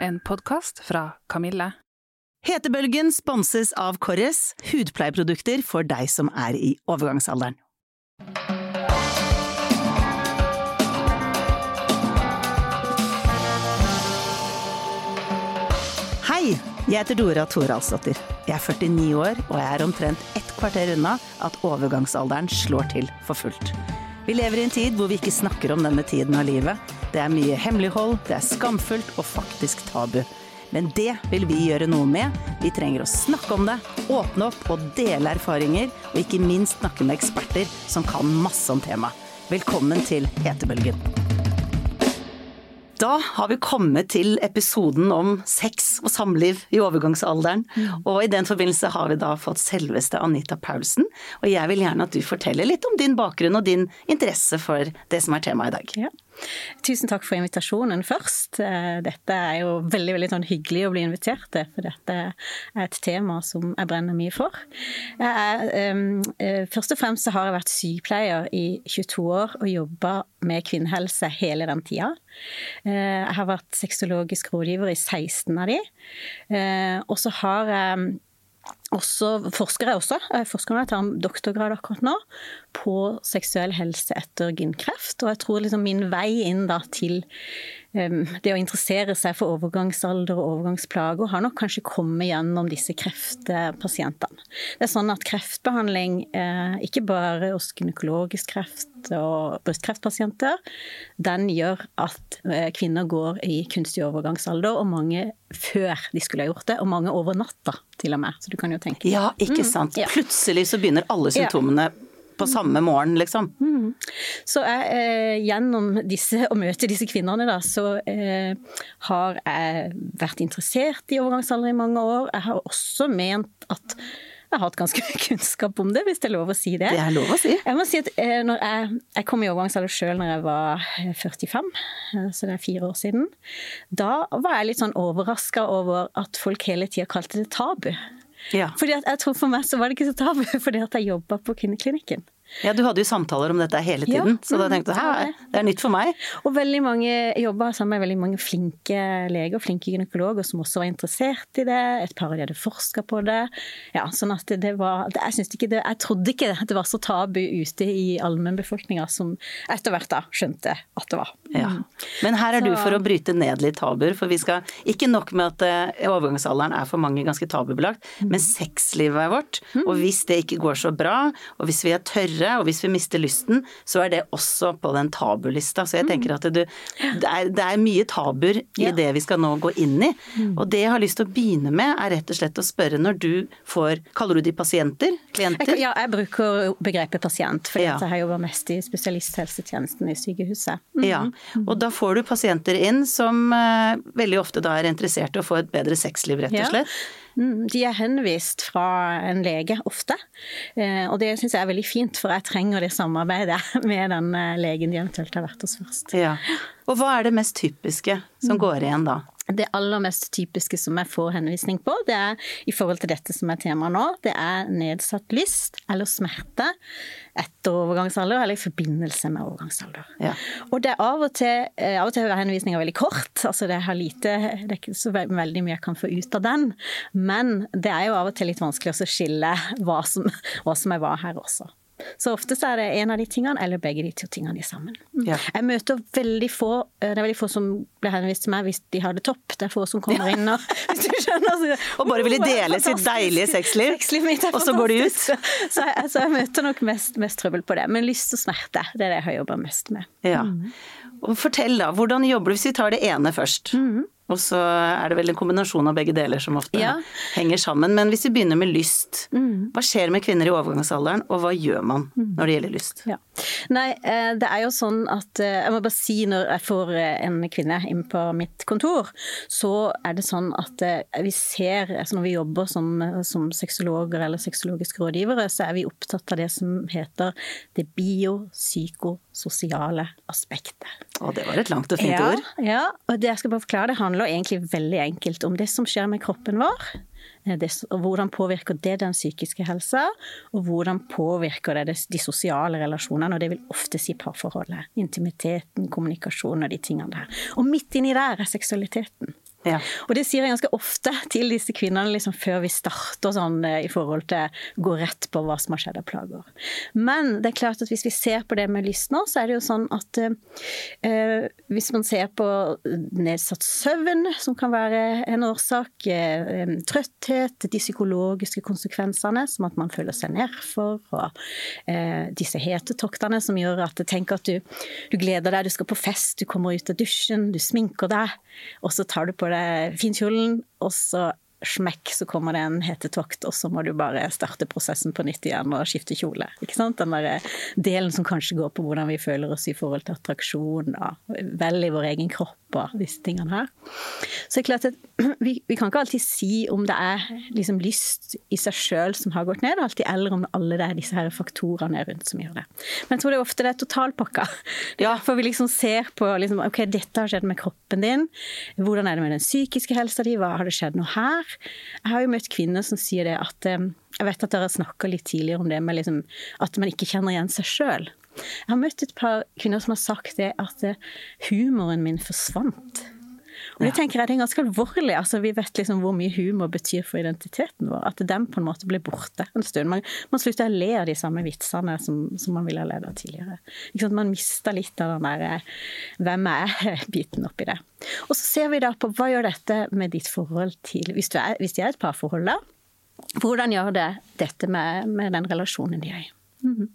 en podkast fra Kamille. Hetebølgen sponses av Korres, hudpleieprodukter for deg som er i overgangsalderen. Hei, jeg heter Dora Thoralsdottir. Jeg er 49 år, og jeg er omtrent ett kvarter unna at overgangsalderen slår til for fullt. Vi lever i en tid hvor vi ikke snakker om denne tiden av livet. Det er mye hemmelighold, det er skamfullt og faktisk tabu. Men det vil vi gjøre noe med. Vi trenger å snakke om det, åpne opp og dele erfaringer, og ikke minst snakke med eksperter som kan masse om temaet. Velkommen til Hetebølgen. Da har vi kommet til episoden om sex og samliv i overgangsalderen. Og i den forbindelse har vi da fått selveste Anita Paulsen. Og jeg vil gjerne at du forteller litt om din bakgrunn og din interesse for det som er temaet i dag. Ja. Tusen takk for invitasjonen først. Eh, dette er jo veldig veldig sånn hyggelig å bli invitert til, for dette er et tema som jeg brenner mye for. Er, um, først og fremst har jeg vært sykepleier i 22 år og jobba med kvinnehelse hele den tida. Jeg har vært sexologisk rådgiver i 16 av de. Og så har jeg også forsker jeg også. Jeg forsker når jeg tar en doktorgrad akkurat nå på seksuell helse etter gynkreft. Og jeg tror liksom min vei inn da til um, det å interessere seg for overgangsalder og overgangsplager har nok kanskje kommet gjennom disse kreftpasientene. Det er sånn at kreftbehandling, eh, ikke bare hos gynekologisk kreft og brystkreftpasienter, den gjør at eh, kvinner går i kunstig overgangsalder, og mange før de skulle ha gjort det, og mange over natta til og med. Så du kan jo tenke. Ja, ikke sant. Mm, ja. Plutselig så begynner alle symptomene ja. På samme morgen, liksom. Mm. Så jeg, eh, gjennom disse, å møte disse kvinnene, da, så eh, har jeg vært interessert i overgangsalder i mange år. Jeg har også ment at jeg har hatt ganske mye kunnskap om det, hvis det er lov å si det. Det er lov å si. Jeg må si at eh, jeg, jeg, kom i overgangsalder sjøl når jeg var 45, eh, så det er fire år siden. Da var jeg litt sånn overraska over at folk hele tida kalte det tabu. Ja. Fordi jeg tror For meg så var det ikke så tabu, fordi at jeg jobba på kvinneklinikken. Ja, du hadde jo samtaler om dette hele tiden, ja, så da mm, tenkte du det er nytt for meg. Og veldig mange jobba sammen med veldig mange flinke leger, flinke gynekologer som også var interessert i det. Et par av de hadde forska på det. Ja, sånn at det var Jeg ikke det Jeg trodde ikke det var så tabu ute i allmennbefolkninga som etter hvert da skjønte at det var. Ja. Mm. Men her er så, du for å bryte ned litt tabuer, for vi skal Ikke nok med at uh, overgangsalderen er for mange ganske tabubelagt, mm. men sexlivet er vårt, mm. og hvis det ikke går så bra, og hvis vi er tørre videre. Og hvis vi mister lysten, så er det også på den tabulista. Så jeg tenker at det, det, er, det er, mye tabuer i ja. det vi skal nå gå inn i. Mm. Og det jeg har lyst til å begynne med, er rett og slett å spørre når du får Kaller du de pasienter? Klienter? ja, jeg bruker begrepet pasient, for ja. jeg jobber mest i spesialisthelsetjenesten i sykehuset. Mm. Ja, og da får du pasienter inn som uh, veldig ofte da er interessert i å få et bedre sexliv, rett og slett. Ja. Mm, de er henvist fra en lege ofte, eh, og det syns jeg er veldig fint, for jeg trenger det samarbeidet med den eh, legen de eventuelt har vært hos først. Ja. Og hva er det mest typiske som mm. går igjen da? Det aller mest typiske som jeg får henvisning på, det er i forhold til dette som er tema nå, det er nedsatt lyst eller smerte etter overgangsalder eller i forbindelse med overgangsalder. Ja. Og det er av og til, eh, av og til er henvisninga veldig kort, altså det lite, det er ikke så veldig mye jeg kan få ut av den. Men det er jo av og til litt vanskelig å skille hva som, hva som er hva her også. Så ofte så er det en av de tingene, eller begge de to tingene sammen. Mm. Ja. Jeg møter veldig få Det er veldig få som blir henvist til meg hvis de har det topp. Det er få som kommer inn og hvis du skjønner, så, Og bare ville dele sitt deilige sexliv, og så går de ut. Så, så, jeg, så, jeg, møter nok mest, mest, trøbbel på det. Men lyst og smerte, det er det jeg har jobba mest med. Ja. Mm. Og fortell da, hvordan jobber du hvis vi tar det ene først? Mm. Og så er det vel en kombinasjon av begge deler som ofte ja. henger sammen. Men hvis vi begynner med lyst, mm. hva skjer med kvinner i overgangsalderen, og hva gjør man mm. når det gjelder lyst? Ja. Nei, eh, det er jo sånn at eh, Jeg må bare si når jeg får eh, en kvinne inn på mitt kontor, så er det sånn at vi ser altså Når vi jobber som, som sexologer eller sexologiske rådgivere, så er vi opptatt av det som heter det biopsykososiale aspektet. Å, det var et langt og fint ja, ord. Ja, og det jeg skal bare forklare, det handler handler egentlig veldig enkelt om det som skjer med kroppen vår. Eh, det, hvordan påvirker det den psykiske helsa, og hvordan påvirker det de sosiale relasjonene. Og det vil ofte si parforholdet. Intimiteten, kommunikasjon og de tingene der. Og midt inni der er seksualiteten. Ja. Og det sier jeg ganske ofte til disse kvinnene liksom før vi starter sånn eh, i forhold til å gå rett på hva som har skjedd av plager. Men det er klart at hvis vi ser på det med lyst nå, så er det jo sånn at eh, hvis man ser på nedsatt søvn, som kan være en årsak, eh, trøtthet, de psykologiske konsekvensene, som at man føler seg nedfor, og eh, disse hetetoktene som gjør at tenk at du, du gleder deg, du skal på fest, du kommer ut av dusjen, du sminker deg, og så tar du på deg finkjolen, og så smekk, så kommer det en hetetokt, og så må du bare starte prosessen på nytt igjen og skifte kjole. Ikke sant? Den der delen som kanskje går på hvordan vi føler oss i forhold til attraksjon, da. vel i vår egen kropp og disse tingene her. Så det er klart at vi, vi kan ikke alltid si om det er liksom lyst i seg sjøl som har gått ned, alltid, eller om alle det er disse her faktorene rundt som gjør det. Men jeg tror det er ofte det er totalpakka. Er derfor vi liksom ser på liksom, ok, dette har skjedd med kroppen din. Hvordan er det med den psykiske helsa di? Hva har det skjedd noe her? Jeg har jo møtt kvinner som sier det at Jeg vet at dere har snakka litt tidligere om det med liksom, at man ikke kjenner igjen seg sjøl. Jeg har møtt et par kvinner som har sagt det at humoren min forsvant. Og det tenker jeg det er ganske alvorlig. altså Vi vet liksom hvor mye humor betyr for identiteten vår. At den på en måte blir borte en stund. Man, man slutter å le av de samme vitsene som, som man ville ha ledd av tidligere. Man mister litt av den der 'hvem er jeg?'-biten oppi det. Og så ser vi da på hva gjør dette med ditt forhold til Hvis, er, hvis de er et parforhold, da. Hvordan gjør det dette med, med den relasjonen de er i? Mm.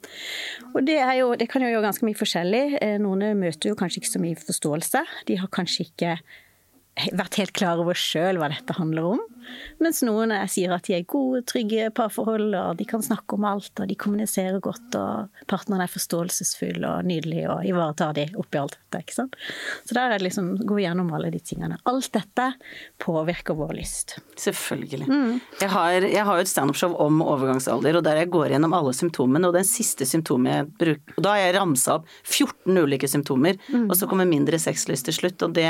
Og det, jo, det, kan jo gjøre ganske mye forskjellig. Noen møter jo kanskje ikke så mye forståelse. De har kanskje ikke vært helt klar over sjøl hva dette handler om. Mens noen sier at de er gode, trygge parforhold, og de kan snakke om alt, og de kommuniserer godt, og partneren er forståelsesfull og nydelig og ivaretar de oppi alt dette. ikke sant? Så der er det liksom gå gjennom alle de tingene. Alt dette påvirker vår lyst. Selvfølgelig. Mm. Jeg, har, jeg har jo et standupshow om overgangsalder, og der jeg går gjennom alle symptomene, og den siste symptomet jeg bruker Og da har jeg ramsa opp 14 ulike symptomer, mm. og så kommer mindre sexlyst til slutt, og det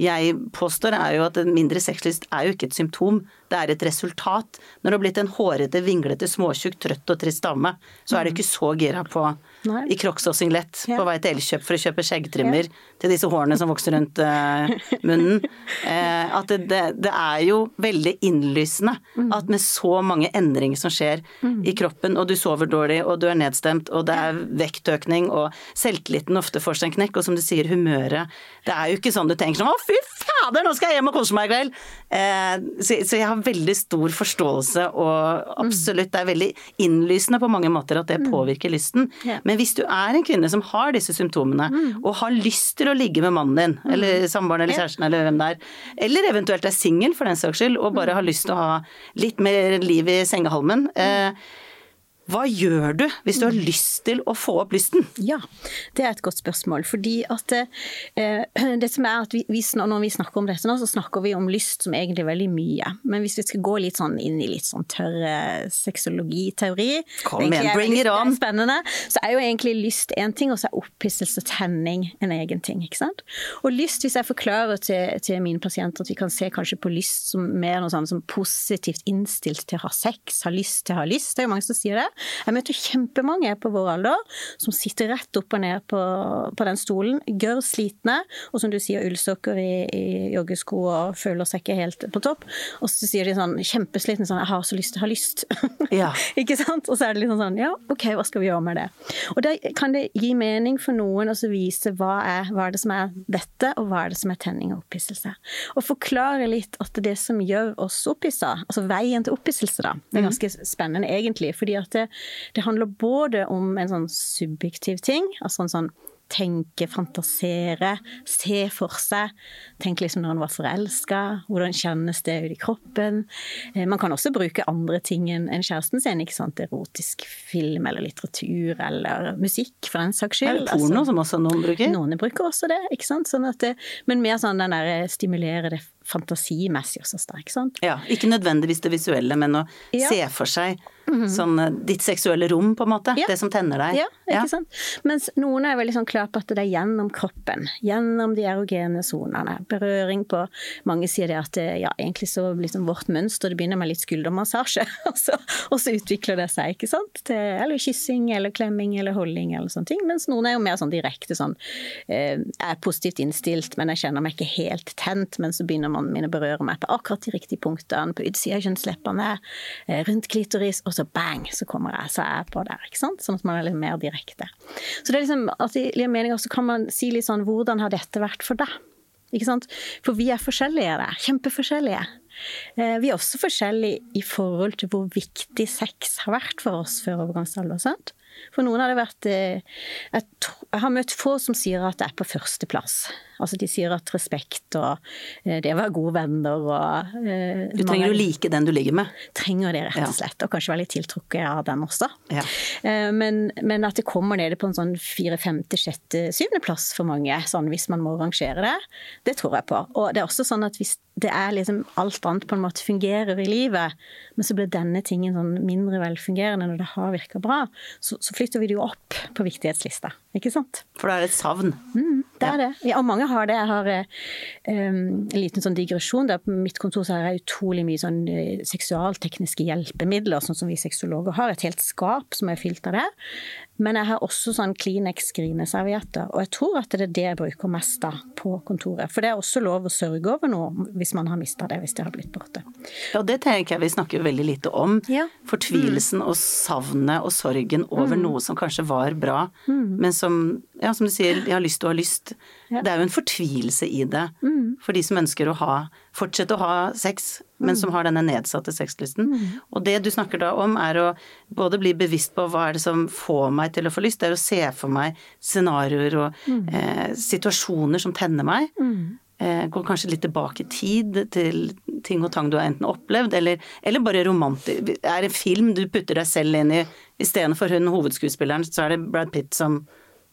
jeg påstår, er jo at mindre sexlyst er jo ikke et symptom, det er et resultat. Når du har blitt en hårete, vinglete, småtjukk, trøtt og trist dame, så er du ikke så gira på Nei. i crocs og singlet ja. på vei til Elkjøp for å kjøpe skjeggtrimmer ja. til disse hårene som vokser rundt uh, munnen. Uh, at det, det, det, er jo veldig innlysende mm. at med så mange endringer som skjer mm. i kroppen, og du sover dårlig, og du er nedstemt, og det er vektøkning, og selvtilliten ofte får seg en knekk, og som du sier, humøret Det er jo ikke sånn du tenker sånn å fy fader, nå skal jeg hjem og kose meg i kveld! Uh, så, så, jeg har veldig stor forståelse, og absolutt, det er veldig innlysende på mange måter at det mm. påvirker lysten. Men men hvis du er en kvinne som har disse symptomene, mm. og har lyst til å ligge med mannen din, mm. eller samboeren eller kjæresten eller hvem det er, eller eventuelt er singel for den saks skyld, og bare har lyst til å ha litt mer liv i sengehalmen, eh, hva gjør du hvis du har lyst til å få opp lysten? Ja, det er et godt spørsmål. Fordi at eh, det som er at vi, vi, Når vi snakker om dette nå, så snakker vi om lyst som egentlig veldig mye. Men hvis vi skal gå litt sånn inn i litt sånn tørr sexologiteori Kom igjen, bring it on! Spennende, så er jo egentlig lyst én ting, og så er opphisselse og tenning en egen ting. ikke sant? Og lyst, hvis jeg forklarer til, til mine pasienter at vi kan se kanskje på lyst som mer noe sånn som positivt innstilt til å ha sex, ha lyst til å ha lyst, det er jo mange som sier det. Jeg møter kjempemange på vår alder som sitter rett opp og ned på, på den stolen, gørr slitne, og som du sier, ullsokker i, i joggesko og føler seg ikke helt på topp. Og så sier de sånn kjempeslitne sånn 'Jeg har så lyst til å ha lyst'. Ja. ikke sant? Og så er det liksom sånn Ja, OK, hva skal vi gjøre med det? Og da kan det gi mening for noen å vise hva er, hva er det som er dette, og hva er det som er tenning og opphisselse. Og forklare litt at det som gjør oss opphissa, altså veien til opphisselse, da, det er mhm. ganske spennende egentlig. fordi at det, det handler både om en sånn subjektiv ting, altså en sånn tenke, fantasere, se for seg. Tenk liksom når en var forelska, hvordan kjennes det ut i kroppen? Eh, man kan også bruke andre ting enn kjæresten sin, ikke sant. Erotisk film eller litteratur eller musikk, for den saks skyld. Eller porno, altså, som også noen bruker? Noen bruker også det, ikke sant. Sånn det, men mer sånn den derre stimulere det fantasimessig og så sterk, sant. Ja, ikke nødvendigvis det visuelle, men å ja. se for seg Mm -hmm. Sånn eh, ditt seksuelle rom, på en måte. Ja. Det som tenner deg. Ja, ikke ja. sant. Mens noen er veldig sånn klar på at det er gjennom kroppen. Gjennom de erogene sonene. Berøring på Mange sier det at ja, egentlig så liksom vårt mønster det begynner med litt skuldermassasje, og så, og så utvikler det seg, ikke sant. Til, eller kyssing eller klemming eller holding eller sånne ting. Mens noen er jo mer sånn direkte sånn eh, er positivt innstilt, men jeg kjenner meg ikke helt tent. Men så begynner nervesystemene mine berører meg på akkurat de riktige punktene, på utsida av kjønnsleppene, eh, rundt klitoris, og så bang, så kommer jeg, så er jeg på der. ikke sant? Sånn at man er litt mer direkte. Så det er liksom, at i meninga så kan man si litt sånn hvordan har dette vært for deg? Ikke sant? For vi er forskjellige der. Kjempeforskjellige. Eh, vi er også forskjellige i forhold til hvor viktig sex har vært for oss før overgangsalder. sant? For noen har det vært eh, Jeg har møtt få som sier at det er på førsteplass. Altså de sier at respekt og eh, det å være gode venner og Du trenger å like den du ligger med? Trenger det, rett og slett. Og kanskje være litt tiltrukket av den også. Ja. Men, men, at det kommer nede på en sånn fire, femte, sjette, syvendeplass for mange, sånn hvis man må rangere det, det tror jeg på. Og det er også sånn at hvis det er liksom alt annet på en måte fungerer i livet, men så blir denne tingen sånn mindre velfungerende når det har virka bra, så, så, flytter vi det jo opp på viktighetslista. Ikke sant? For det er et savn? Mm, det er ja. det. Ja, og mange har det. Jeg har um, en liten sånn digresjon. Der på mitt kontor så har jeg utrolig mye sånn uh, seksualtekniske hjelpemidler, sånn som vi sexologer har. Et helt skap som er fylt av det. Men jeg har også sånn Kleenex-grineservietter, og jeg tror at det er det jeg bruker mest da på kontoret. For det er også lov å sørge over noe hvis man har mista det, hvis det har blitt borte. Ja, det tenker jeg vi snakker veldig lite om. Ja. Fortvilelsen mm. og savnet og sorgen over mm. noe som kanskje var bra, mm. men som, ja, som du sier, de har lyst og har lyst. Ja. Det er jo en fortvilelse i det mm. for de som ønsker å ha, fortsette å ha sex, men som mm. har denne nedsatte sexlysten. Mm. Og det du snakker da om, er å både bli bevisst på hva er det som får meg til å få lyst, det er å se for meg scenarioer og mm. eh, situasjoner som tenner meg. Mm. Eh, går kanskje litt tilbake i tid til ting og tang du har enten opplevd, eller, eller bare romantisk Er det film du putter deg selv inn i istedenfor hun hovedskuespilleren, så er det Brad Pitt som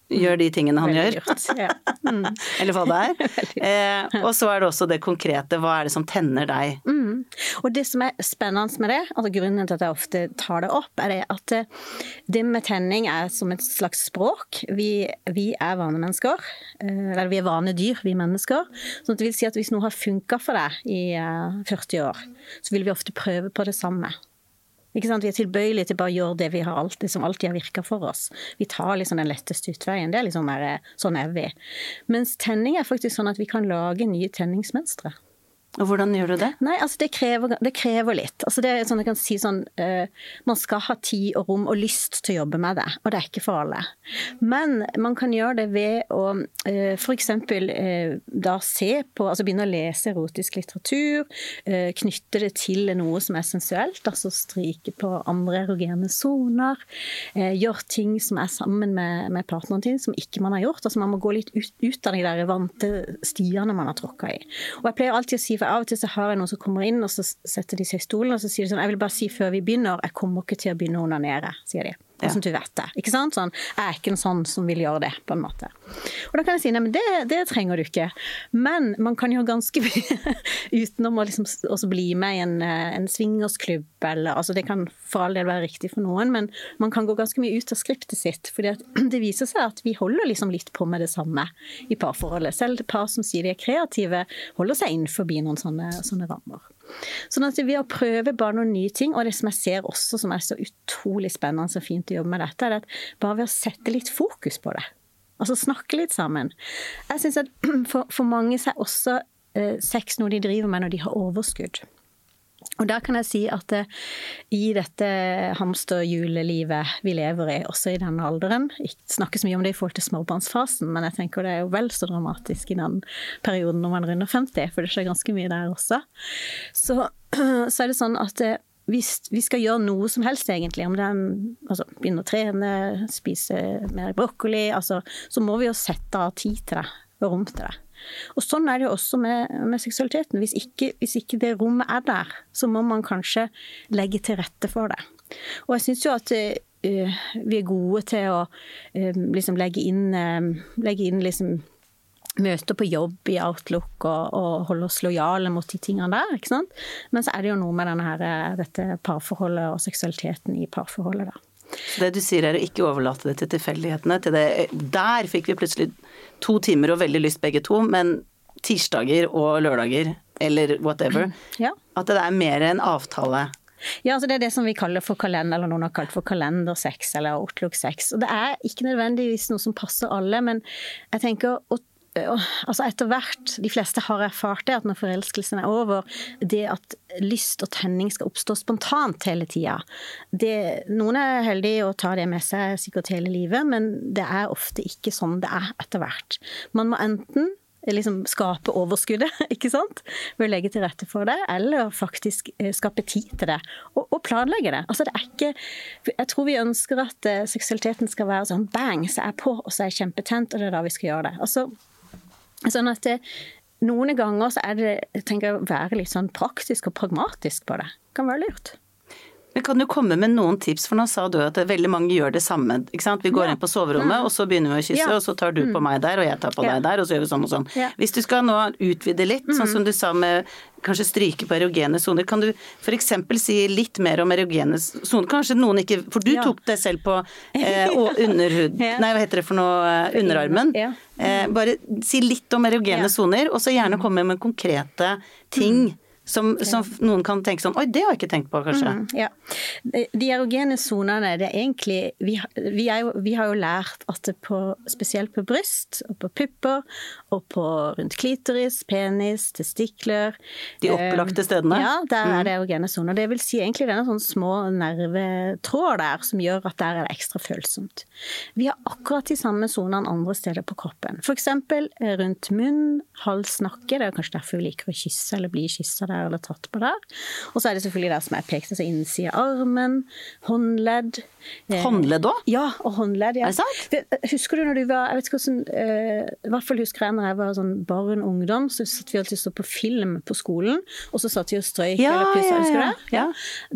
gjør de tingene han gjør. Ja. Mm. Eller hva det er. Eh, og så er det også det konkrete, hva er det som tenner deg? Mm. Og det som er spennende med det, altså grunnen til at jeg ofte tar det opp, er det at det med tenning er som et slags språk. Vi, vi er vanemennesker. Eh, eller vi er vanedyr, vi mennesker. Så det vil si at hvis noe har funka for deg i 40 eh, år, så vil vi ofte prøve på det samme. Vi er tilbøyelige til bare å gjøre det vi har alltid, som alltid har virka for oss. Vi tar liksom den letteste utveien. Det er liksom der, sånn er vi. Mens tenning er faktisk sånn at vi kan lage nye tenningsmønstre. Og hvordan gjør du det? Nei, altså det krever, det krever litt. Altså det er sånn jeg kan si sånn uh, Man skal ha tid og rom og lyst til å jobbe med det, og det er ikke for alle. Men man kan gjøre det ved å uh, eh, f.eks. Uh, eh, da se på Altså begynne å lese erotisk litteratur, uh, knytte det til noe som er sensuelt, altså stryke på andre erogene soner, uh, gjøre ting som er sammen med, med partneren din som ikke man har gjort. Altså man må gå litt ut, ut av de der vante stiene man har tråkka i. Og jeg pleier alltid å si for av og til så har jeg noen som kommer inn, og så setter de seg i stolen og så sier de sånn Jeg vil bare si før vi begynner, jeg kommer ikke til å begynne å onanere, sier de. Ja. Sånn du vet det. Ikke sant? Sånn, jeg er ikke en sånn som vil gjøre det, på en måte. Og da kan jeg si nei, men det, det trenger du ikke. Men man kan gjøre ganske mye utenom å liksom også bli med i en, eh, en swingersklubb, eller altså det kan for all del være riktig for noen, men man kan gå ganske mye ut av skriptet sitt. For det viser seg at vi holder liksom litt på med det samme i parforholdet. Selv par som sier de er kreative, holder seg inn forbi noen sånne, sånne rammer. Sånn at ved å prøve bare noen nye ting, og det som jeg ser også som er så utrolig spennende og fint å jobbe med dette, er at bare ved å sette litt fokus på det, altså snakke litt sammen Jeg syns at for, for, mange så er også eh, sex noe de driver med når de har overskudd. Og der kan jeg si at uh, i dette hamsterhjulelivet vi lever i, også i denne alderen Ikke så mye om det i forhold til småbarnsfasen, men jeg tenker det er jo vel så dramatisk i den perioden når man runder 50, for det skjer ganske mye der også. Så, så er det sånn at hvis vi skal gjøre noe som helst, egentlig, om det er altså, begynne å trene, spise mer brokkoli, altså, så må vi jo sette av tid til det og rom til det. Og Sånn er det jo også med, med seksualiteten. Hvis ikke, hvis ikke, det rommet er der, så må man kanskje legge til rette for det. Og jeg syns jo at uh, vi er gode til å uh, liksom legge inn, uh, legge inn liksom møter på jobb i Outlook og, og holde oss lojale mot de tingene der. ikke sant? Men så er det jo noe med her, dette parforholdet og seksualiteten i parforholdet, da. Det du sier er å ikke overlate det til tilfeldighetene. Til det. Der fikk vi plutselig to timer og veldig lyst begge to, men tirsdager og lørdager eller whatever. Ja. At det er mer en avtale. Ja, altså det er det som vi kaller for kalender, eller noen har kalt for kalendersex eller outlook-sex. Og det er ikke nødvendigvis noe som passer alle, men jeg tenker å altså etter hvert, de fleste har erfart det, at når forelskelsen er over, det at lyst og tenning skal oppstå spontant hele tida. Noen er heldige å ta det med seg sikkert hele livet, men det er ofte ikke sånn det er etter hvert. Man må enten liksom skape overskuddet, ikke sant, ved å legge til rette for det, eller faktisk eh, skape tid til det, og, og planlegge det. Altså det er ikke Jeg tror vi ønsker at uh, seksualiteten skal være sånn bang, så er jeg på, og så er jeg kjempetent, og det er da vi skal gjøre det. Altså, sånn at det, noen ganger så er det tenker jeg, å være litt sånn praktisk og pragmatisk på. Det kan være lurt. Men kan du komme med noen tips, for nå sa du at veldig mange gjør det samme. ikke sant? Vi går ja. inn på soverommet, mm. og så begynner vi å kysse, ja. og så tar du på mm. meg der, og jeg tar på ja. deg der, og så gjør vi sånn og sånn. Hvis du skal nå utvide litt, sånn mm. som du sa med kanskje stryke på erogene soner, kan du f.eks. si litt mer om erogene soner? Kanskje noen ikke For du tok det selv på eh, underhud... Nei, hva heter det for noe? Eh, underarmen. Eh, bare si litt om erogene soner, og så gjerne mm. komme med konkrete ting som, som, noen kan tenke sånn Oi, det har jeg ikke tenkt på, kanskje. Mm, ja. De erogene sonene, det er egentlig vi, vi, er jo, vi, har jo lært at det på, spesielt på bryst og på pupper og på rundt klitoris, penis, testikler De opplagte stedene? Ja, der er det mm. erogene soner. Det vil si egentlig det er sånne små nervetråd der som gjør at der er det ekstra følsomt. Vi har akkurat de samme sonene andre steder på kroppen. F.eks. rundt munn, hals, nakke. Det er kanskje derfor vi liker å kysse eller bli kyssa der eller tatt på der. Og så er det selvfølgelig det som er pekt, altså innsida av armen, håndledd. Eh, håndledd òg? Ja, og håndledd. Ja. Er det sant? Husker du når du var Jeg vet ikke hvordan eh, I hvert fall husker jeg når jeg var sånn barn ungdom, så satt vi alltid så på film på skolen, og så satt vi og strøyk ja, eller pussa. Husker du det? Ja.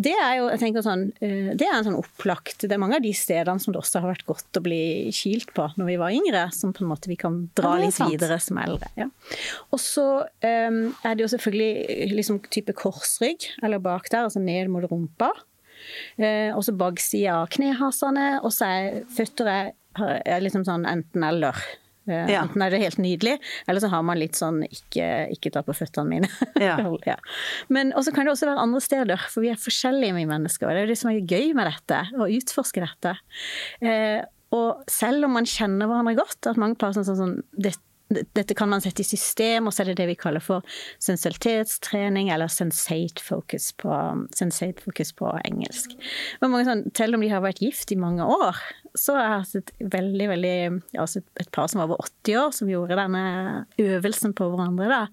Det er jo jeg tenker sånn, eh, det er en sånn opplagt Det er mange av de stedene som det også har vært godt å bli kilt på når vi var yngre, som på en måte vi kan dra litt videre som eldre. Ja. Og så um, er det jo selvfølgelig liksom type korsrygg, eller bak der, altså ned mot rumpa. Eh, og så baksida av knehasene, og så er føtter er, er liksom sånn enten-eller. Eh, ja. Enten er det helt nydelig, eller så har man litt sånn ikke, ikke ta på føttene mine. Ja. ja. Men også kan det også være andre steder, for vi er forskjellige vi mennesker. Og det er det som er gøy med dette, å utforske dette. Eh, og selv om man kjenner hverandre godt, at mange par sånn, sånn, sånn dette kan man sette i system, og så er det det vi kaller for sensualitetstrening, eller sensate focus på, sensate focus på engelsk. Sånn, selv om de har vært gift i mange år, så har jeg et veldig, veldig altså et par som var over 80 år, som gjorde denne øvelsen på hverandre. da.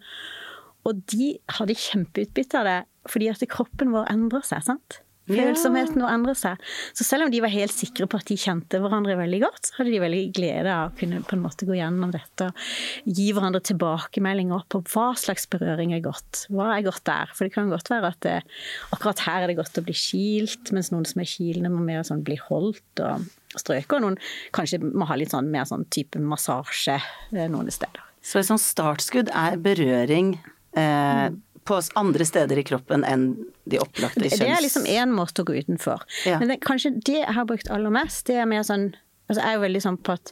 Og de hadde kjempeutbytte av det, fordi at kroppen vår endrer seg. sant? Følsomheten å endre seg. Så selv om de var helt sikre på at de kjente hverandre veldig godt, så hadde de veldig glede av å kunne på en måte gå gjennom dette og gi hverandre tilbakemeldinger på hva slags berøring er godt. Hva er godt der? For det kan godt være at det, akkurat her er det godt å bli kilt, mens noen som er kilende, må mer sånn bli holdt og strøke. Og noen kanskje må ha litt sånn mer sånn type massasje eh, noen steder. Så et sånt startskudd er berøring eh, mm på andre steder i kroppen enn de opplagte kjønns... Det er liksom én måte å gå utenfor. Ja. Men det, kanskje det jeg har brukt aller mest, det er mer sånn Altså jeg er jo veldig sånn på at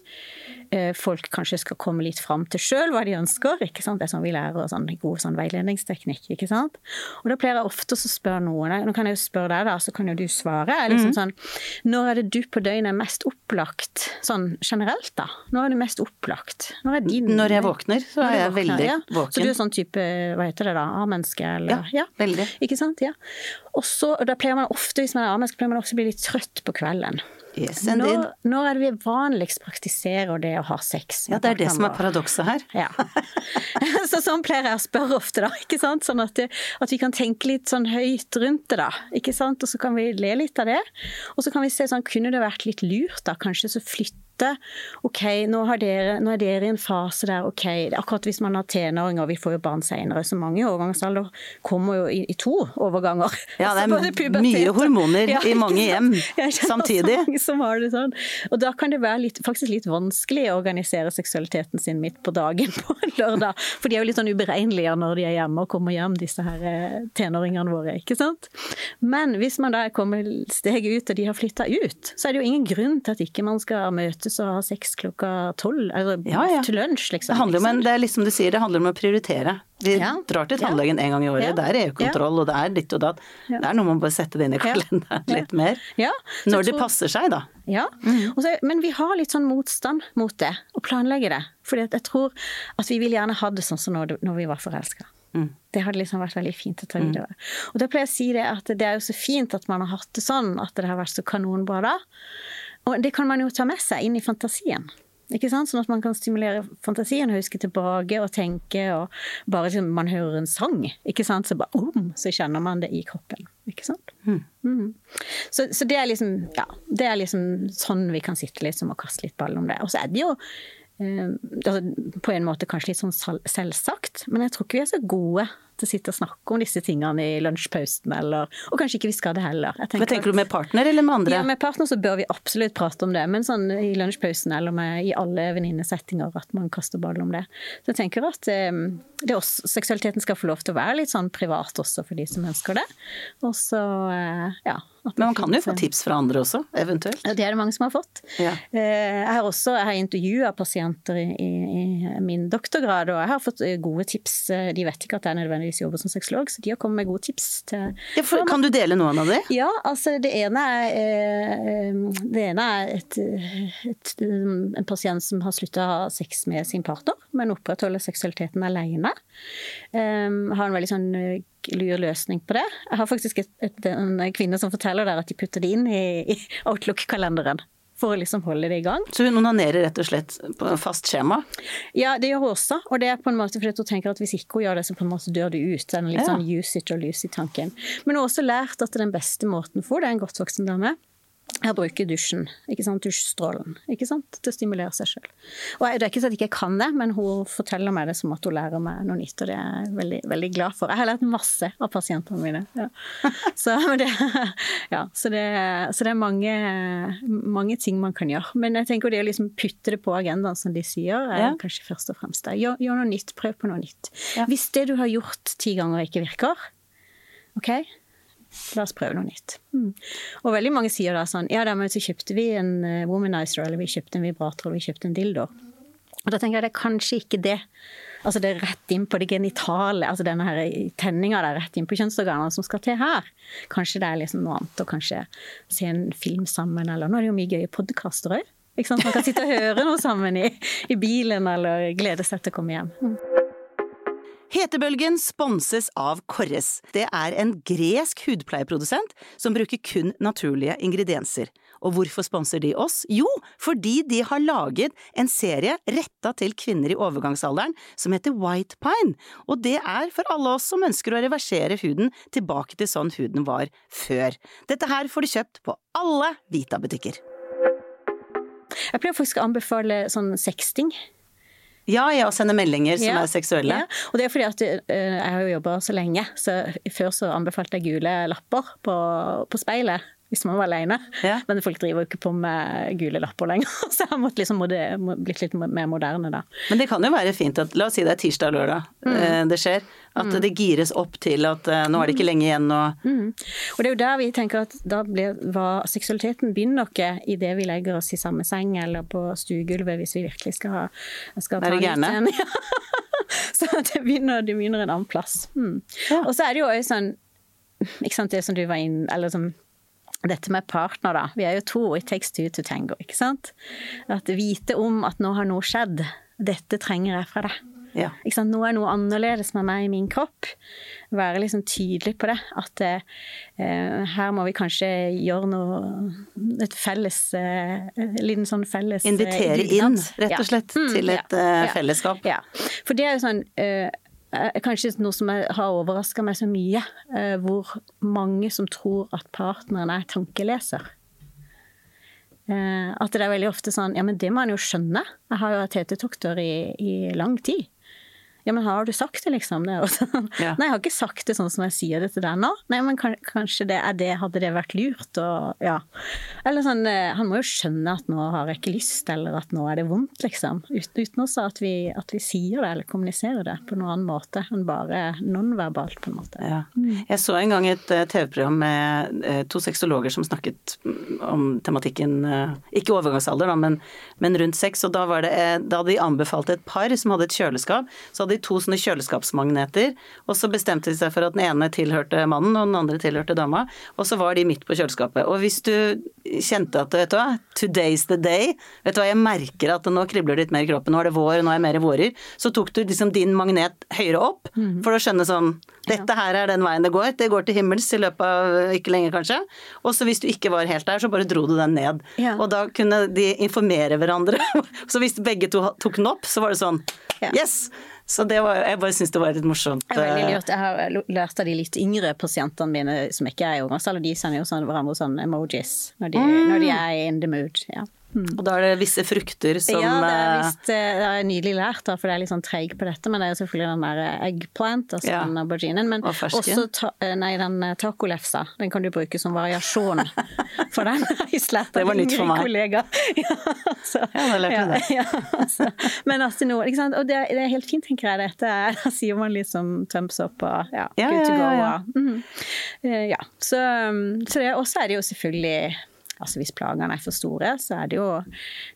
folk kanskje skal komme litt fram til sjøl hva de ønsker. ikke sant? Det er sånn vi lærer sånn god sånn veiledningsteknikk. ikke sant? Og da pleier jeg ofte å spørre noen. Nå kan jeg jo spørre deg, da, så kan jo du svare. Liksom mm. sånn, Når er det du på døgnet er mest opplagt, sånn generelt, da? Når er du mest opplagt? Når, din, når jeg våkner, så er jeg våkner, veldig ja. våken. Så du er sånn type, hva heter det da, A-menneske? Ja, ja, veldig. Ikke sant? Ja. Og da pleier man ofte, hvis man er A-menneske, pleier man også å bli litt trøtt på kvelden. Yes, når, når, er det vi vanligst praktiserer det å ha sex? Ja, det er det som er paradokset her. Ja. så sånn pleier jeg å spørre ofte, da. ikke sant? Sånn at, det, at, vi kan tenke litt sånn høyt rundt det, da. ikke sant? Og så kan vi le litt av det. Og så kan vi se sånn, kunne det vært litt lurt, da, kanskje så flytte Ok, nå, dere, nå, er dere i en fase der ok, akkurat hvis man har tenåringer, vi får jo barn senere, så mange i overgangsalder kommer jo i, i to overganger. Ja, det er mye hormoner ja, i mange hjem samtidig. Som har det sånn. Og da kan det være litt, faktisk litt vanskelig å organisere seksualiteten sin midt på dagen på en lørdag. For de er jo litt sånn uberegnelige når de er hjemme og kommer hjem, disse her eh, tenåringene våre. ikke sant? Men hvis man da er kommet steget ut og de har flytta ut, så er det jo ingen grunn til at ikke man skal møte møtes og ha sex klokka tolv, altså ja, ja. til lunsj, liksom. Det handler om, det er liksom du sier, det handler om å prioritere. Vi ja. drar til tannlegen en gang i året, det er EU-kontroll og det er ditt og datt. Det er noe man bør sette det inn i kalenderen litt mer. Når det passer seg, da. Ja, og så, men vi har litt sånn motstand mot det, å planlegge det. Fordi jeg tror at vi vil gjerne ha det sånn som når, når vi var forelska. Det hadde liksom vært veldig fint å ta videre. Og da pleier jeg å si det at det er jo så fint at man har hatt det sånn, at det har vært så kanonbra da. Og det kan man jo ta med seg inn i fantasien. Ikke sant? Sånn at man kan stimulere fantasien og huske tilbake og tenke, og bare liksom man hører en sang, ikke sant, så bare om, så kjenner man det i kroppen. Ikke sant? Mhm. Så, så det er liksom, ja, det er liksom sånn vi kan sitte liksom og kaste litt ball om det. Og så er det jo eh, altså, på en måte kanskje litt sånn selvsagt, men jeg tror ikke vi er så gode til å sitte og snakke om disse tingene i lunsjpausen, eller Og kanskje ikke vi skal det heller. Jeg Hva tenker du med partner eller med andre? ja, med partner så bør vi absolutt prate om det, men sånn i lunsjpausen eller med, i alle venninnesettinger at man kaster ball om det. Så jeg tenker at eh, det er også, seksualiteten skal få lov til å være litt sånn privat også for de som ønsker det. Og så, eh, ja. Men man kan jo få tips fra andre også, eventuelt. ja, det er det mange som har fått. Ja. Eh, Jeg har også jeg har intervjua pasienter i, i, i min doktorgrad, og jeg har fått eh, gode tips. De vet ikke at jeg nødvendigvis jobber som sexolog, så de har kommet med gode tips til Ja, for, kan du dele noen av dem? ja, altså det ene er, eh, det ene er et, et, en pasient som har slutta å ha sex med sin partner, men opprettholder seksualiteten alene. Um, har en veldig sånn eh, lur løsning på det. Jeg har faktisk et, et, en kvinne som forteller der at de putter det inn i, i Outlook-kalenderen. For å liksom holde det i gang. Så hun onanerer rett og slett på fast skjema? Ja, det gjør hun også. Og det er på en måte fordi hun tenker at hvis ikke hun gjør det, så på en måte dør det ut. Den litt Ja. sånn use it or lose it-tanken. Men hun har også lært at den beste måten for det er en godt voksen dame. Er bruker dusjen, ikke sant, dusjstrålen, ikke sant, til å stimulere seg sjøl. Og jeg- det er ikke sånn at jeg ikke kan det, men hun forteller meg det som at hun lærer meg noe nytt, og det er jeg veldig, veldig glad for. Jeg har lært masse av pasientene mine. Ja. Så, det, ja, så, det, så det er mange, mange ting man kan gjøre. Men jeg tenker det å liksom putte det på agendaen, som de sier, er Ja. kanskje først og fremst det. Gjør, gjør noe nytt, prøv på noe nytt. Hvis det du har gjort ti ganger ikke virker, OK, La oss prøve noe nytt. Mm. Og veldig mange sier da sånn Ja, da så kjøpte vi en eh, womanizer, eller vi kjøpte en vibrator, eller vi kjøpte en dildo. Og da tenker jeg det er kanskje ikke det. Altså det er rett inn på det genitale, altså denne her tenninga der rett inn på kjønnsorganene som skal til her. Kanskje det er liksom noe annet, og kanskje se en film sammen, eller nå er det jo mye gøye podkaster òg. Man kan sitte og høre noe sammen i, i bilen, eller glede seg til å komme hjem. Mm. Hetebølgen sponses av Korres. Det er en gresk hudpleieprodusent som bruker kun naturlige ingredienser. Og hvorfor sponser de oss? Jo, fordi de har laget en serie retta til kvinner i overgangsalderen som heter White Pine. Og det er for alle oss som ønsker å reversere huden tilbake til sånn huden var før. Dette her får du kjøpt på alle Vita-butikker. Jeg pleier faktisk å anbefale sånn sexting. Ja, ja, og sende meldinger som Ja, er seksuelle. Ja, og det er fordi at eh, jeg har jo jobba så lenge, så før så anbefalte jeg gule lapper på, på speilet. Hvis man var alene. Ja. Men folk driver jo ikke på med gule lapper lenger, så jeg har liksom blitt litt mer moderne da. Men det kan jo være fint at La oss si det er tirsdag og lørdag mm. det skjer. At det gires opp til at eh, nå er det ikke lenge igjen og Mm. Og det er jo der vi tenker at da blir hva, seksualiteten begynner ikke i det vi legger oss i samme seng eller på stuegulvet hvis vi virkelig skal, ha, skal litt gærne. igjen. Ja. Så det begynner, det begynner en annen plass. Mm. Ja. Og så er det jo også sånn ikke sant, det som du var inn, eller som dette med partner, da. Vi er jo to, it takes two to tango, ikke sant? At vite om at nå har noe skjedd. Dette trenger jeg fra deg. ja. Ikke sant? Nå er noe annerledes med meg i min kropp. Være liksom tydelig på det. At eh, her må vi kanskje gjøre noe Et felles eh, En liten sånn felles eh, Invitere inn, rett og slett, Mm, til et, eh, Ja. fellesskap. Ja. For det er jo sånn eh, eh, Kanskje noe som har overraska meg så mye, eh, hvor mange som tror at partneren er tankeleser. Eh, at det er veldig ofte sånn Ja, men det må han jo skjønne. Jeg har jo vært hetetokter i, i lang tid. Ja, men har du sagt det, liksom? Det sånn. Ja. Nei, jeg har ikke sagt det sånn som jeg sier det til deg nå. Nei, men kanskje det er det, hadde det vært lurt? Og, ja. Eller sånn, eh, han må jo skjønne at nå har jeg ikke lyst, eller at nå er det vondt, liksom. Uten, uten også at vi, at vi sier det, eller kommuniserer det på noen annen måte enn bare nonverbalt, på en måte. Ja. Jeg så en gang et eh, TV-program med eh, to sexologer som snakket mm, om tematikken Ikke overgangsalder, da, men, men rundt sex. Og da, var det, da de anbefalt et par som hadde et kjøleskap, så hadde de de to sånne kjøleskapsmagneter, og så bestemte de seg for at den ene tilhørte mannen, og den andre tilhørte dama, og så var de midt på kjøleskapet. Og hvis du kjente at, vet du hva, today's the day, vet du hva, jeg merker at nå kribler det litt mer i kroppen, nå er det vår, nå er jeg mer vårer, så tok du liksom din magnet høyere opp, for å skjønne sånn, dette her er den veien det går, det går til himmels i løpet av ikke lenge kanskje, og så hvis du ikke var helt der, så bare dro du den ned. Ja. Og da kunne de informere hverandre. Så hvis begge to tok den opp, så var det sånn Ja. Yes! Så det var, jeg bare syns det var litt morsomt. Det er veldig eh, lurt. Jeg har lært av de litt yngre pasientene mine som ikke er i ungdomsalder, de sender jo sånn hverandre sånn emojis når de, Mm. når de er in the mood. Ja. Og da er det visse frukter som ja, det er eh, visst eh, det er nydelig lært, da, for det er litt sånn treig på dette. Men det er jo selvfølgelig den der eh, eggplant, altså Ja. den auberginen. Men Og også ta, nei, den tacolefsa. Den kan du bruke som variasjon. For den har jeg lært Det av var nytt for yngre kollegaer. Ja, altså. Ja, da lærte du det. Ja, altså. Men altså nå, ikke sant? Og det, det er helt fint, tenker jeg. Dette er, da sier man liksom thumbs up og ja, good to ja, go. og-. Eh, ja. Så, så det, også er det jo selvfølgelig Altså Hvis plagene er for store, så er det jo å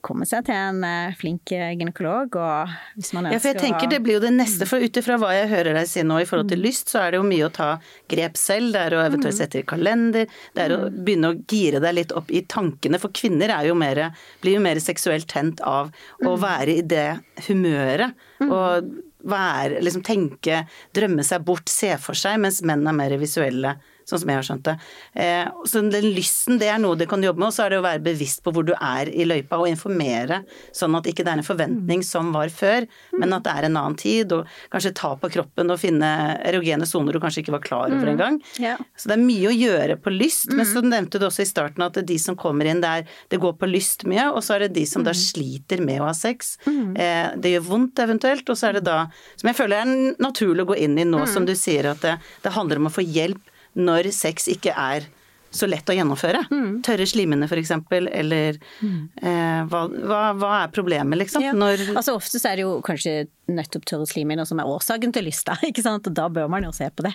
komme seg til en eh, flink eh, gynekolog. Og hvis man ønsker Ja, for jeg tenker det blir jo det neste, for ut ifra hva jeg hører deg si nå i forhold til lyst, så er det jo mye å ta grep selv. Det er å eventuelt sette i kalender, det er å begynne å gire deg litt opp i tankene. For kvinner er jo mer, blir jo mer seksuelt tent av å være i det humøret. Og være, liksom tenke, drømme seg bort, se for seg, mens menn er mer visuelle. Sånn som jeg har skjønt det. Eh, så den lysten, det er noe du kan jobbe med. Og så er det å være bevisst på hvor du er i løypa, og informere. Sånn at ikke det er en forventning som var før, men at det er en annen tid. Og kanskje ta på kroppen og finne erogene soner du kanskje ikke var klar over engang. Ja. Så det er mye å gjøre på lyst. Men så nevnte du også i starten at de som kommer inn, det, er, det går på lyst mye. Og så er det de som da sliter med å ha sex. Eh, det gjør vondt eventuelt. Og så er det da, som jeg føler er naturlig å gå inn i nå, som du sier, at det, det handler om å få hjelp når sex ikke er så lett å gjennomføre. Tørre slimene f.eks., eller eh, hva, hva, hva er problemet, liksom? Ja. Når Altså Ofte så er det jo kanskje nettopp tørre slimhinner som er årsaken til lysta, ikke sant? og da bør man jo se på det.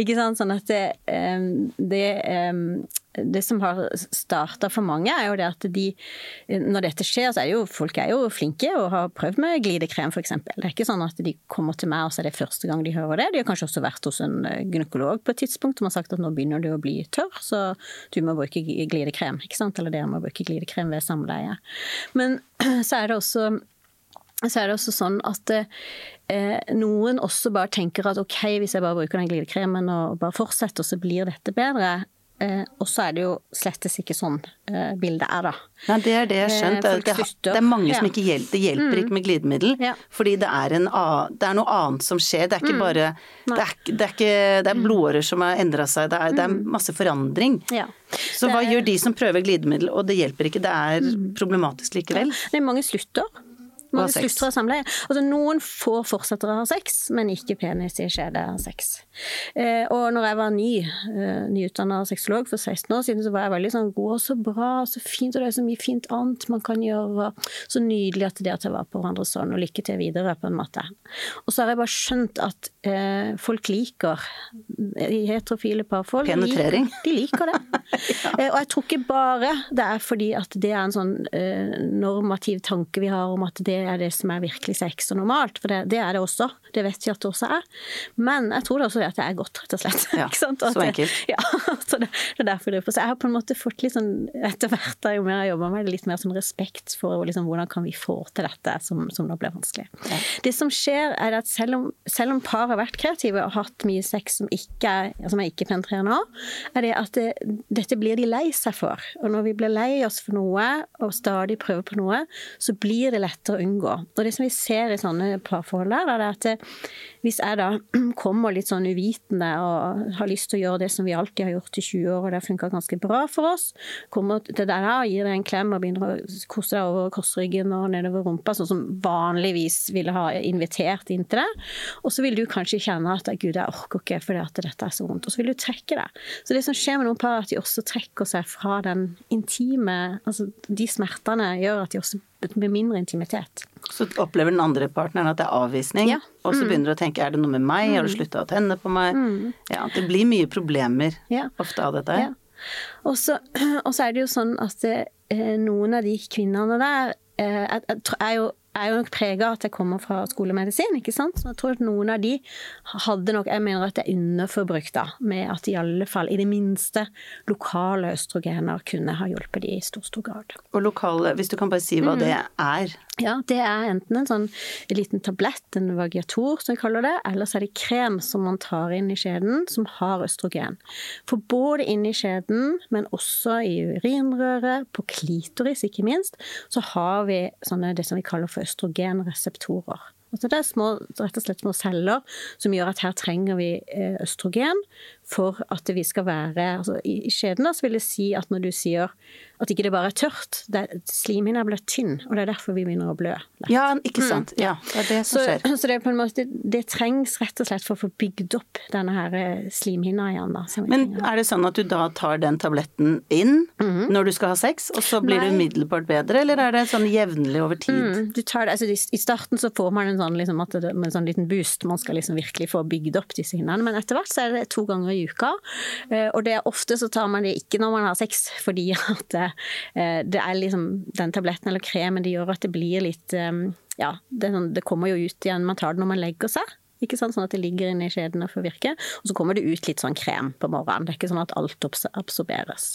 Ikke sant? Sånn at det, em, det, em, det som har starta for mange, er jo det at de Når dette skjer, så er jo folk er jo flinke og har prøvd med glidekrem f.eks. Det er ikke sånn at de kommer til meg og så er det første gang de hører det. De har kanskje også vært hos en eh, gynekolog på et tidspunkt som har sagt at nå begynner du å bli tørr, så du må bruke glidekrem. ikke sant? Eller dere må bruke glidekrem ved samleie. Men så er det også så er det også sånn at eh, noen også bare tenker at ok, hvis jeg bare bruker den glidekremen og bare fortsetter, så blir dette bedre. Eh, og så er det jo slettes ikke sånn eh, bildet er, da. Nei, det er det jeg har skjønt. Eh, Det, det, det er mange som Ja. ikke hjelper. Det hjelper ikke med glidemiddel. Ja. Fordi det er, en, det er noe annet som skjer. Det er ikke bare det er, det er, ikke, det er blodårer som har endra seg. Det er, er masse forandring. Ja. Så hva gjør de som prøver glidemiddel, og det hjelper ikke? Det er Mm. problematisk likevel. Det er mange slutter. Mange Og slutter av samleie. Altså, noen får fortsette å ha sex, men ikke penis i skjede sex. Eh, og når jeg var ny, eh, nyutdanna sexolog for 16 år siden, så var jeg veldig sånn Gå, så bra, så fint, og det er så mye fint annet man kan gjøre. Så nydelig at det at jeg var på hverandre sånn, og lykke til videre, på en måte. Og så har jeg bare skjønt at eh, folk liker i heterofile parfolk Penetrering. Liker, de liker det. Eh, Og jeg tror ikke bare det er fordi at det er en sånn eh, normativ tanke vi har om at det er det som er virkelig sex og normalt, for det, det er det også. Det vet vi at det også er. Men jeg tror det også er at det er godt, rett og slett. Ja, så det- enkelt. Ja, så det, det er derfor det er på. Så jeg har på en måte fått litt sånn, etter hvert da jo mer jeg jobber med det, litt mer sånn respekt for liksom, hvordan kan vi få til dette som, som nå blir vanskelig. Det som skjer er at selv om, selv om par har vært kreative og hatt mye sex som ikke er, som er ikke penetrerer nå, er det at det, dette blir de lei seg for. Og når vi blir lei oss for noe, og stadig prøver på noe, så blir det lettere å unngå. Og det som vi ser i sånne parforhold er at det, hvis jeg da kommer litt sånn uvitende og har lyst til å gjøre det som vi alltid har gjort i 20 år, og det har funka ganske bra for oss, kommer til deg da og gir deg en klem og begynner å kose deg over korsryggen og nedover rumpa, sånn som vanligvis ville ha invitert inn til det, og så vil du kanskje kjenne at gud, jeg orker ikke fordi at dette er så vondt, og så vil du trekke deg. Så det som skjer med noen par, er at de også trekker seg fra den intime, altså de smertene gjør at de også blir mindre intimitet. Så opplever den andre partneren at det er avvisning, Ja. Mm. og så begynner du å tenke er det noe med meg, har du slutta å tenne på meg? Ja, det blir mye problemer Ja. ofte av dette. Ja. Og så, er det jo sånn at det, eh, noen av de kvinnene der er, jeg, er jo er jo nok prega av at jeg kommer fra skolemedisin, ikke sant. Så jeg tror at noen av de hadde nok Jeg mener at det er underforbrukt, da. Med at i alle fall, i det minste, lokale østrogener kunne ha hjulpet de i stor, stor grad. Og lokale, hvis du kan bare si hva mm. det er? Ja, det er enten en sånn en liten tablett, en vagiator som vi kaller det, eller så er det krem som man tar inn i skjeden, som har østrogen. For både inni skjeden, men også i urinrøret, på klitoris ikke minst, så har vi sånne det som vi kaller for østrogenreseptorer. Altså det er små, rett og slett små celler som gjør at her trenger vi eh, østrogen for at vi skal være altså I skjeden så vil det si at når du sier at ikke det bare er tørt. Slimhinna blir tynn, og det er derfor vi begynner å blø. Lett. Ja, ikke sant. Mm. Ja, det er det som skjer. Så, så det, måte, det trengs rett og slett for å få bygd opp denne her eh, slimhinna igjen. Da, Men er det sånn at du da tar den tabletten inn mm -hmm. når du skal ha sex, og så blir Nei. du umiddelbart bedre, eller er det sånn jevnlig over tid? Mm, du tar det, altså I starten så får man en sånn, liksom, det, en sånn liten boost, man skal liksom virkelig få bygd opp disse hinnene, men etter hvert så er det to ganger i uka. Eh, og det er ofte så tar man det ikke når man har sex, fordi at eh, det er liksom den tabletten eller kremen det gjør at det blir litt eh, Ja, sånn, det kommer jo ut igjen, man tar det når man legger seg. Ikke sant? Sånn at det ligger inne i skjeden og får virke. Og så kommer det ut litt sånn krem på morgenen. Det er ikke sånn at alt absorberes.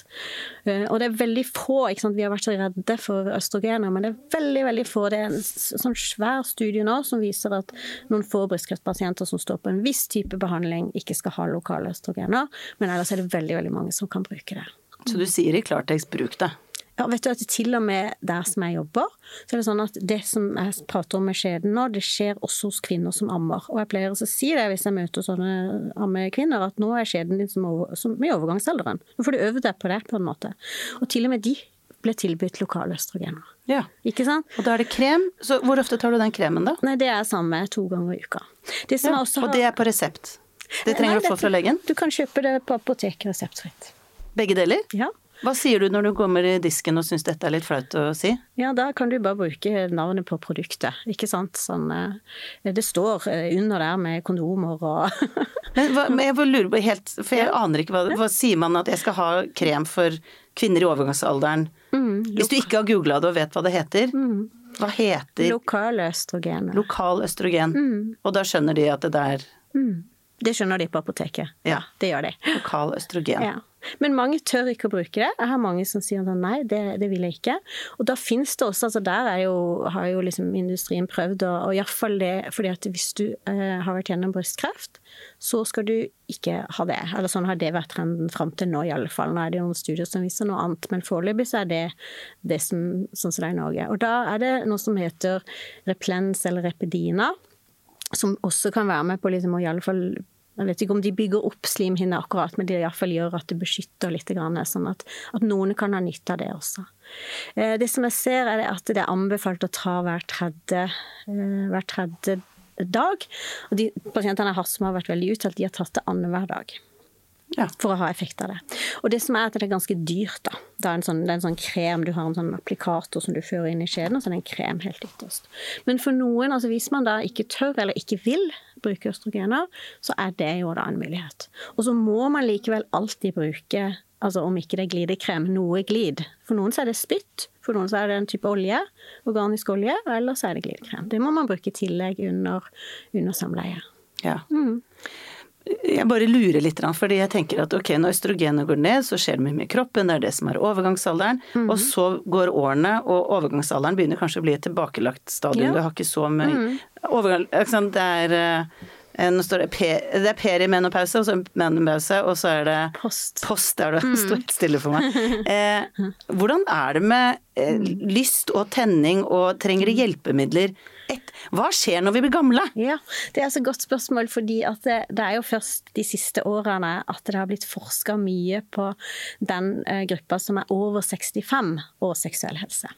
Uh, og det er veldig få ikke sant? Vi har vært så redde for østrogener, men det er veldig veldig få. Det er en sånn svær studie nå som viser at noen få brystkreftpasienter som står på en viss type behandling, ikke skal ha lokale østrogener. Men ellers er det veldig, veldig mange som kan bruke det. Så du sier i klartekst bruk det? Ja, vet du at Til og med der som jeg jobber, så er det sånn at det som jeg prater om med skjeden nå, det skjer også hos kvinner som ammer. Og jeg pleier å si det hvis jeg møter sånne ammekvinner, at nå er skjeden din som, over, som i overgangsalderen. Nå får du øve deg på det, på en måte. Og til og med de ble tilbudt lokale østrogener. Ja. Ikke sant? Og da er det krem. Så hvor ofte tar du den kremen, da? Nei, Det er samme to ganger i uka. Ja, har... Og det er på resept? Det trenger du å få fra legen? Du kan kjøpe det på apoteket reseptfritt. Begge deler? Ja. Hva sier du når du kommer i disken og syns dette er litt flaut å si? Ja, da kan du bare bruke navnet på produktet, ikke sant. Sånn, eh, det står eh, under der med kondomer og Men hva, jeg lurer på helt, for jeg aner ikke hva, hva sier man at jeg skal ha krem for kvinner i overgangsalderen? Mm, Hvis du ikke har googla det og vet hva det heter? Mm. Hva heter Lokal østrogen. Lokal østrogen. Mm. Og da skjønner de at det der mm. Det skjønner de på apoteket. Ja, det gjør de. Lokal østrogen. Ja. Men mange tør ikke å bruke det. Jeg har mange som sier sånn nei, det, det vil jeg ikke. Og da finnes det også, altså der jo, har jo liksom industrien prøvd, og, og iallfall det fordi at hvis du eh, har vært gjennom brystkreft, så skal du ikke ha det. Eller sånn har det vært trenden fram til nå, i alle fall. Nå er det noen studier som viser noe annet, men foreløpig så er det det som, sånn som det er i Norge. Og da er det noe som heter Replens eller Repedina som også kan være med på liksom å i alle fall jeg vet ikke om de bygger opp slimhinner akkurat, men de iallfall gjør at det beskytter litt, sånn at, at, noen kan ha nytte av det også. Eh, det som jeg ser, er at det er anbefalt å ta hver tredje, eh, hver tredje dag. Og de pasientene jeg har som har vært veldig uttalt, de har tatt det annenhver dag ja. for å ha effekt av det. Og det som er at det er ganske dyrt, da. Det er en sånn, er en sånn krem, du har en sånn applikator som du fører inn i skjeden, og så er det en krem helt ytterst. Men for noen, altså hvis man da ikke tør eller ikke vil bruke østrogener, så er det jo da en mulighet. Og så må man likevel alltid bruke altså om ikke det er glidekrem, noe glid. For noen så er det spytt, for noen så er det en type olje, organisk olje, eller så er det glidekrem. Det må man bruke i tillegg under, under samleie. Ja. Mm jeg bare lurer litt, fordi jeg tenker at ok, når østrogenet går ned, så skjer det mye med kroppen, det er det som er overgangsalderen. Mm. Og så går årene, og overgangsalderen begynner kanskje å bli et tilbakelagt stadium. Ja. Du har ikke så mye mm. overgang Det er eh, nå står det, per, det er perimenopause, og så menopause, og så er det post. post der det mm. står helt stille for meg. Eh, hvordan er det med eh, lyst og tenning, og trenger det hjelpemidler? Et, hva skjer når vi blir gamle? Ja, Det er altså et godt spørsmål, fordi det, det, er jo først de siste årene at det har blitt forska mye på den eh, gruppa som er over 65 og seksuell helse.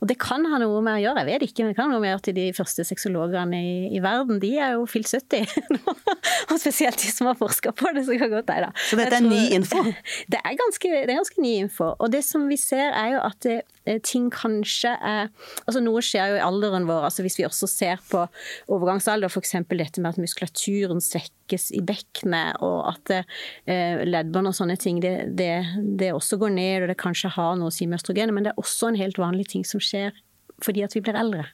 Og det kan ha noe med å gjøre, jeg vet ikke, men det kan ha noe med å gjøre de første sexologene i, i verden, de er jo fylt 70. og spesielt de som har forska på det, så kan godt da. Så dette er ny info? Det er, ganske, det er ganske ny info. Og det som vi ser er jo at det, ting kanskje er Altså noe skjer jo i alderen vår. altså Hvis vi også ser på overgangsalder, f.eks. dette med at muskulaturen svekkes i bekkenet, og at eh, leddbånd og sånne ting, det, det, det, også går ned, og det kanskje har noe å si med østrogenet, men det er også en helt vanlig ting som skjer fordi at vi blir eldre.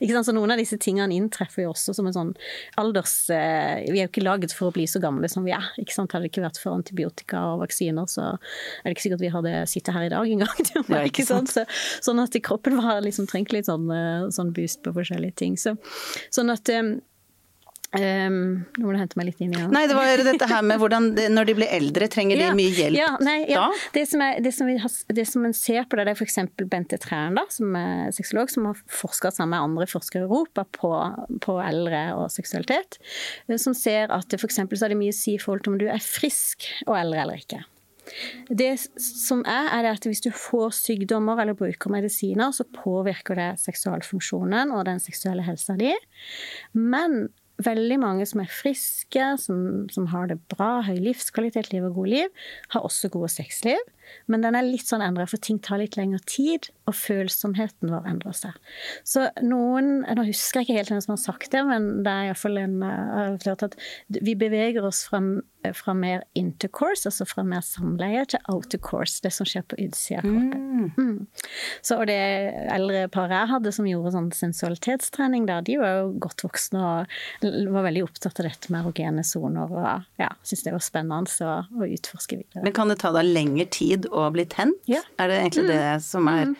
Så noen av disse tingene inntreffer jo også som en sånn alders... Eh, vi er jo ikke laget for å bli så gamle som vi er. ikke sant? Hadde det ikke vært for antibiotika og vaksiner, så er det ikke sikkert vi hadde sittet her i dag engang. Ja, ikke sant? Så, sånn at kroppen var liksom trengte litt sånn, eh, sånn boost på forskjellige ting. Så, sånn at um, Um, nå må du hente meg litt inn igjen. Nei, det var dette her med hvordan når de blir eldre, trenger de mye hjelp ja, nei, ja. da? Det som, er, det, som har, det som, en ser på det, det er f.eks. Bente Træn, da, som er sexolog, som har forska sammen med andre forskere i Europa på, på, eldre og seksualitet, eh, som ser at det f.eks. så har det mye å si i forhold til om du er frisk og eldre eller ikke. Det som er, er at hvis du får sykdommer eller bruker medisiner, så påvirker det seksualfunksjonen og den seksuelle helsa di. Men veldig mange som er friske, som, som har det bra, høy livskvalitet, lever god liv, har også gode sexliv. Men den er litt sånn endra, for ting tar litt lengre tid, og følsomheten vår endrer seg. Så noen Nå husker jeg ikke helt hvem som har sagt det, men det er iallfall en uh, at vi beveger oss fra, fra, mer intercourse, altså fra mer samleie, til outercourse, det som skjer på utsida av kroppen. Mm. Mm. Så, og det eldre paret jeg hadde som gjorde sånn sensualitetstrening der, de var jo godt voksne og var veldig opptatt av dette med erogene soner og ja, syntes det var spennende å, å utforske videre. Men kan det ta deg lengre tid? å bli tent? Ja. Er det egentlig mm. det som er mm.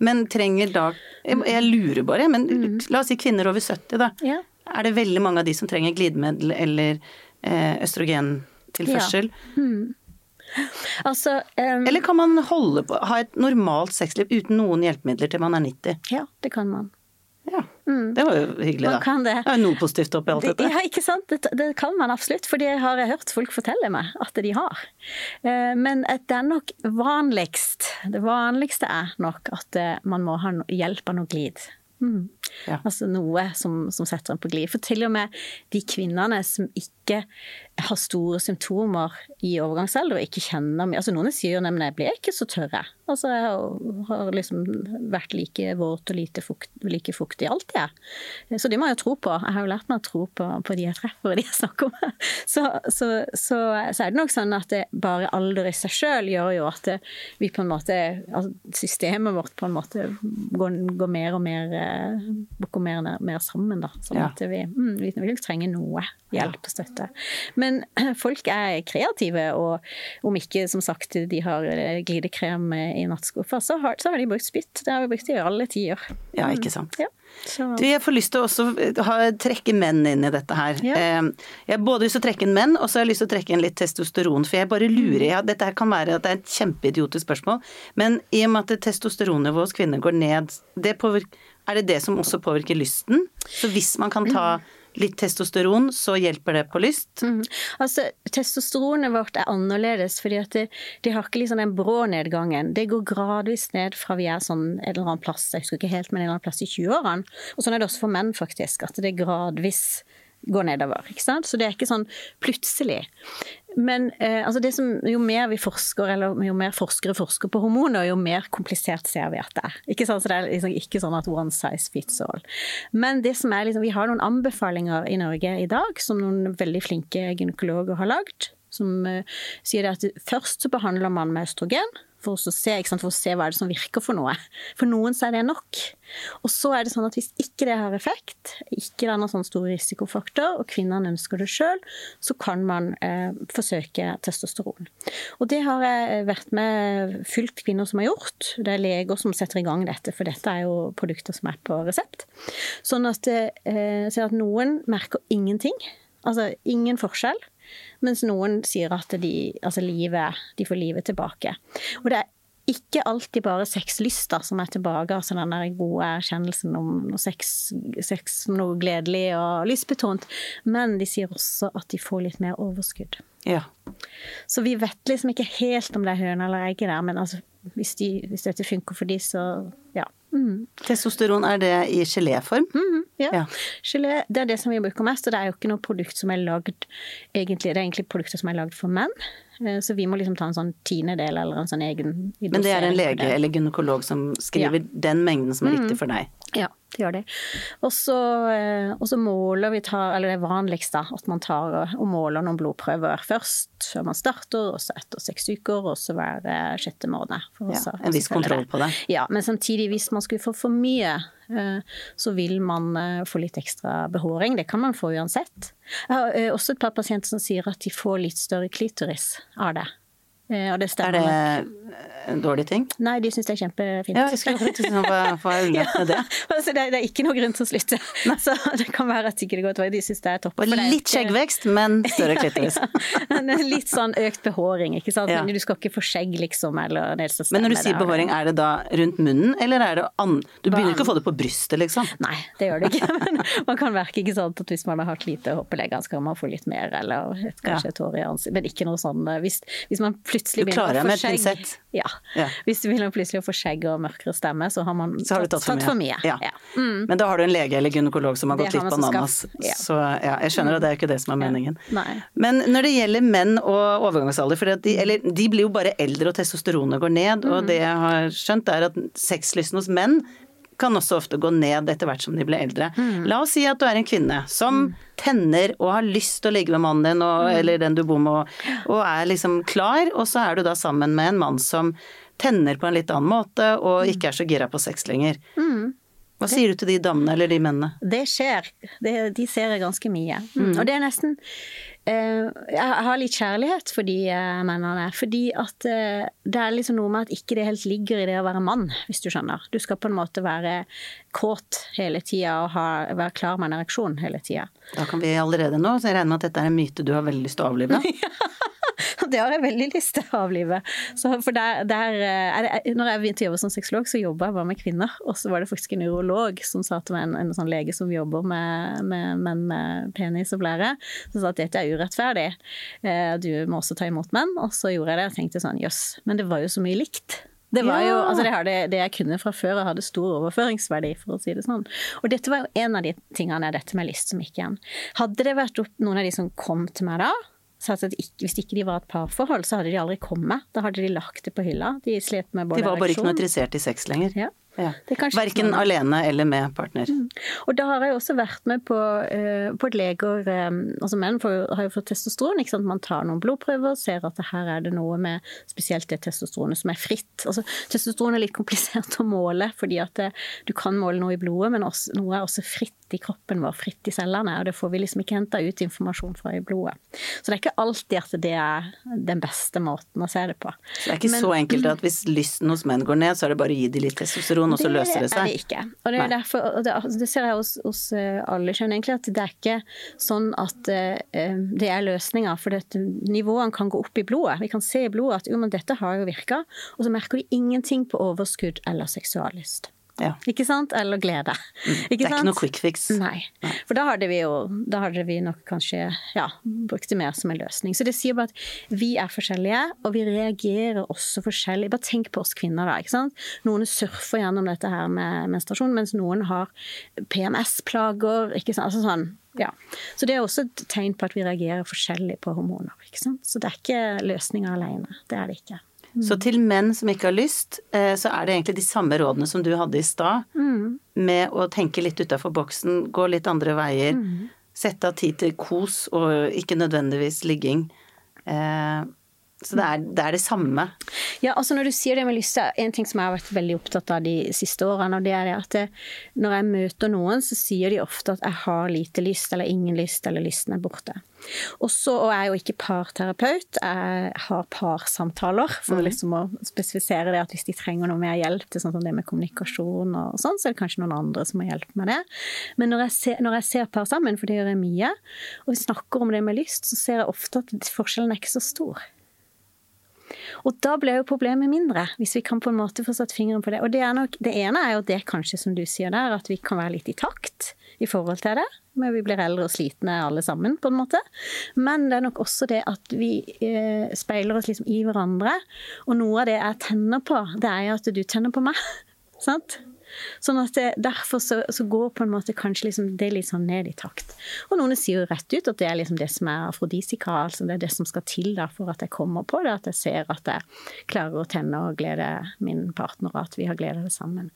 Men trenger da Jeg lurer bare, men mm. la oss si kvinner over 70, da. Ja. Er det veldig mange av de som trenger glidemiddel eller eh, østrogentilførsel? Ja. Mm. Altså, um, Eller kan man holde på, ha et normalt sexliv uten noen hjelpemidler til man er 90? Ja, det kan man. Ja, mm. Det var jo hyggelig, da. Kan det. det er noe positivt oppi alt dette. Ja, ikke sant. Det, det, kan man absolutt, for det har jeg hørt folk fortelle meg at de har. Eh, men det er nok vanligst Det vanligste er nok at eh, man må ha hjelp av noe glid. Mm. Ja. Altså noe som, som setter en på glid. For til og med de kvinnene som ikke har store symptomer i overgangsalder og ikke kjenner mye altså Noen sier jo at jeg blir ikke så tørre. Altså jeg har liksom vært like våt og lite fukt, like fuktig alltid, jeg. Så det må jeg jo tro på. Jeg har jo lært meg å tro på, på de jeg treffer og de jeg snakker med. Så, så, så, så er det nok sånn at det, bare alder i seg sjøl gjør jo at det, vi på en måte altså Systemet vårt på en måte går, går mer og mer eh, mer, mer sammen, da. Sånn at vi, mm, vi vil trenge noe hjelp og støtte. Men folk er kreative, og om ikke som sagt de har eh, glidekrem i nattskuffa, så har, så har de brukt spytt. Det har vi brukt i alle tider. Ja, ikke sant. Ja. Du, jeg får lyst til å også ha, trekke menn inn i dette her. Ja. Eh, jeg har både lyst til å trekke inn menn, og så har jeg lyst til å trekke inn litt testosteron. For jeg bare lurer. Ja, dette her kan være at det er et kjempeidiotisk spørsmål, men i og med at testosteronnivået hos kvinner går ned, det påvirker, er det det som også påvirker lysten? Så hvis man kan ta litt testosteron, så hjelper det på lyst? Mm. Altså, testosteronet vårt er annerledes, fordi at det, det har ikke liksom den brå nedgangen. Det går gradvis ned fra vi er sånn en eller annen plass, jeg husker ikke helt, men en eller annen plass i 20-årene. Og sånn er det også for menn, faktisk. At det gradvis går nedover. ikke sant? Så det er ikke sånn plutselig. Men eh, altså som, jo mer vi forsker, eller jo mer forskere forsker på hormoner, jo mer komplisert ser vi at det er. Ikke sånn, så det er liksom ikke sånn at one size fits all. Men det som er liksom, vi har noen anbefalinger i Norge i dag som noen veldig flinke gynekologer har lagd. Som eh, sier at først så behandler man med østrogen for å, se, for å se hva er det som virker for noe. For noen så er det nok. Og så er det sånn at hvis ikke det har effekt, ikke det er noen sånn stor risikofaktor, og kvinnene ønsker det sjøl, så kan man eh, forsøke testosteron. Og det har jeg vært med fylt kvinner som har gjort. Det er leger som setter i gang dette, for dette er jo produkter som er på resept. Sånn at, eh, at noen merker ingenting. Altså ingen forskjell. Mens noen sier at de, altså livet, de får livet tilbake. Og det er ikke alltid bare sexlyster som er tilbake, altså den der gode erkjennelsen om noe sex, sex noe gledelig og lystbetont, men de sier også at de får litt mer overskudd. Ja. Så vi vet liksom ikke helt om det er høne eller egget der, men altså, hvis, de, hvis, dette funker for de, så ja. Mm. Testosteron, er det i geléform? Mm, ja. ja. Gelé det er det som vi bruker mest, og det er jo ikke noe produkt som er lagd egentlig, Det er egentlig produkter som er lagd for menn. Eh, så vi må liksom ta en sånn tiendedel eller en sånn egen Men det er en lege eller gynekolog som skriver ja. den mengden som er riktig for deg? Ja, det gjør de. Og så, eh, og så måler vi, tar, eller det er vanligst da, at man tar og måler noen blodprøver først før man starter, og så etter seks uker, og så hver sjette måned. ja, en viss kontroll på det. Ja, men samtidig, hvis man skulle få for mye eh, så vil man eh, få litt ekstra behåring. Det kan man få uansett. Jeg har eh, også et par pasienter som sier at de får litt større klitoris av det. Eh, Og det Er det en dårlig ting? Nei, de syns det er kjempefint. Ja, jeg skulle faktisk er med det? altså, det, det er ikke noe grunn til å slutte. Så det kan være at ikke det går utover. De syns det er topp. Og det litt skjeggvekst, men større klitoris. Ja, ja. litt sånn økt behåring, ikke sant. Men du skal ikke få skjegg, liksom, eller det Men når du sier behåring, er det da rundt munnen, eller er det an... Du begynner ikke å få det på brystet, liksom? Nei, det gjør det ikke. Men man kan merke ikke sant, at hvis man har hatt lite hoppeleggene, så kan man få litt mer, eller et, kanskje et hår i ansiktet. Men ikke noe sånn Hvis, hvis man plutselig Deg begynner å få skjegg ja. Ja. Hvis du begynner plutselig å få skjegg og mørkere stemme, så har man Så har du tatt for mye. Ja. Ja. Men da har du en lege eller gynekolog som har gått litt bananas. Så ja, jeg skjønner at det er ikke det som er meningen. Men når det gjelder menn og overgangsalder, for de, eller, de blir jo bare eldre og testosteronet går ned, Mm. og det jeg har skjønt er at sexlysten hos menn kan også ofte gå ned etter hvert som de blir eldre. Mm. La oss si at du er en kvinne som tenner og har lyst til å ligge med mannen din og, eller den du bor med, og, og er liksom klar, og så er du da sammen med en mann som tenner på en litt annen måte og ikke er så gira på sex lenger. Hva sier du til de damene eller de mennene? Det skjer. Det, de ser jeg ganske mye. Mm. Og det er nesten Jeg har litt kjærlighet for de eh, mennene. Fordi at eh, det er liksom noe med at ikke det helt ligger i det å være mann, hvis du skjønner. Du skal på en måte være kåt hele tida og ha, være klar med en ereksjon hele tida. Da kan vi allerede nå, så jeg regner med at dette er en myte du har veldig lyst til å avlive. Det har jeg veldig lyst til å avlive. Så for der, der eh, er det, når jeg begynte å jobbe som sexolog, så jobba jeg bare med kvinner. Og så var det faktisk en urolog som sa til meg, en, en sånn lege som jobber med, med menn med penis og blære, som sa at dette er urettferdig. Eh, Du må også ta imot menn. Og så gjorde jeg det og tenkte sånn jøss, men det var jo så mye likt. Det var jo, altså det, hadde, det jeg kunne fra før og hadde stor overføringsverdi, for å si det sånn. Og dette var jo en av de tingene, dette med lyst, som gikk igjen. Hadde det vært noen av de som kom til meg da, så at ikke, hvis ikke de var et parforhold, så hadde de aldri kommet. Da hadde de lagt det på hylla. De slet med både De var bare ikke noe interessert i sex lenger. Ja. Ja. Er Verken sånn- alene eller med partner. Og da har jeg også vært med på, uh, på leger um, Altså menn får, har jo fått testosteron. Ikke sant? Man tar noen blodprøver, ser at her er det noe med spesielt det testosteronet som er fritt. Altså, testosteron er litt komplisert å måle, fordi at det, du kan måle noe i blodet, men også, noe er også fritt i kroppen vår, fritt i cellene. Og det får vi liksom ikke henta ut informasjon fra i blodet. Så det er ikke alltid at det er den beste måten å se det på. Så det er ikke Men- så enkelt at hvis lysten hos menn går ned, så er det bare å gi de litt testosteron, og så løser det Det er det seg. ikke. Og det, er derfor, og det, altså, det ser jeg hos, hos eh, alle kjønn, egentlig, at det er ikke sånn at uh, det er løsninga. For dette, nivåene kan gå opp i blodet. Vi kan se i blodet at jo, men dette har jo virka. Og så merker de ingenting på overskudd eller seksuallyst. Ja. Ikke sant? Eller glede. Mm. Det er ikke noe quick fix. Nei. For da hadde vi jo Da hadde vi nok kanskje ja, brukt det mer som en løsning. Så det sier bare at vi er forskjellige, og vi reagerer også forskjellig. Bare tenk på oss kvinner, da. ikke sant? Noen surfer gjennom dette her med menstruasjon, mens noen har PMS-plager. ikke sant? Altså sånn, ja. Så det er også et tegn på at vi reagerer forskjellig på hormoner. ikke sant? Så det er ikke løsninger alene. Det er det ikke. Så til menn som ikke har lyst, eh, så er det egentlig de samme rådene som du hadde i stad, Mm. med å tenke litt utafor boksen, gå litt andre veier, Mm. sette av tid til kos og ikke nødvendigvis ligging. Eh, Så det er, det er det samme. Ja, altså når du sier det med lyst, så er en ting som jeg har vært veldig opptatt av de siste årene, og det er det at det, når jeg møter noen, så sier de ofte at jeg har lite lyst, eller ingen lyst, eller lysten er borte. Også, og jeg er jo ikke parterapeut, jeg har parsamtaler for liksom å spesifisere det at hvis de trenger noe mer hjelp til sånn som det med kommunikasjon og sånn, så er det kanskje noen andre som må hjelpe med det. Men når jeg ser, når jeg ser par sammen, for det gjør jeg mye, og vi snakker om det med lyst, så ser jeg ofte at forskjellen er ikke så stor. Og da blir jo problemet mindre, hvis vi kan på en måte få satt fingeren på det. Og det, nok, det ene er jo det kanskje som du sier der, at vi kan være litt i takt i forhold til det. Men vi blir eldre og slitne alle sammen, på en måte. Men det er nok også det at vi eh, speiler oss liksom i hverandre. Og noe av det jeg tenner på, det er jo at du tenner på meg. Sant? Sånn at det, Derfor så, så går på en måte kanskje liksom det litt sånn ned i takt. Og noen sier jo rett ut at det er liksom det som er afrodisika, altså det er det som skal til da for at jeg kommer på det, at jeg ser at jeg klarer å tenne og glede min partner, og at vi har glede av det sammen.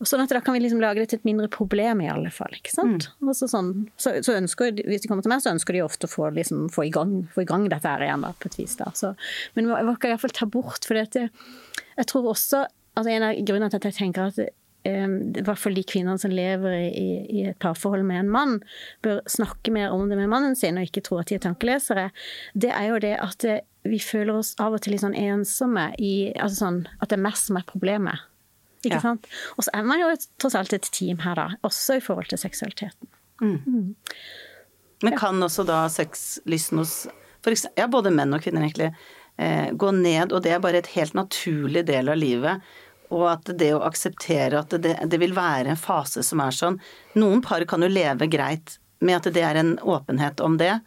Og sånn at da kan vi liksom lage det til et mindre problem i alle fall, ikke sant. Og så, sånn, så, så ønsker, Hvis de kommer til meg, så ønsker de ofte å få, liksom, få, i, gang, få i gang dette her igjen, da, på et vis. da. Så, men jeg kan iallfall ta bort, for dette, jeg tror også altså En av grunnene til at jeg tenker at i hvert fall de kvinnene som lever i, i, et parforhold med en mann, bør snakke mer om det med mannen sin, og ikke tro at de er tankelesere, det er jo det at vi føler oss av og til litt sånn ensomme i altså sånn, At det er meg som er problemet. Ikke ja. sant? Og så er man jo tross alt et team her, da. Også i forhold til seksualiteten. Mm. Mm. Men kan også da sexlysten hos eksempel, ja, både menn og kvinner egentlig eh, gå ned, og det er bare et helt naturlig del av livet. Og at det å akseptere at det, det vil være en fase som er sånn Noen par kan jo leve greit med at det er en åpenhet om det.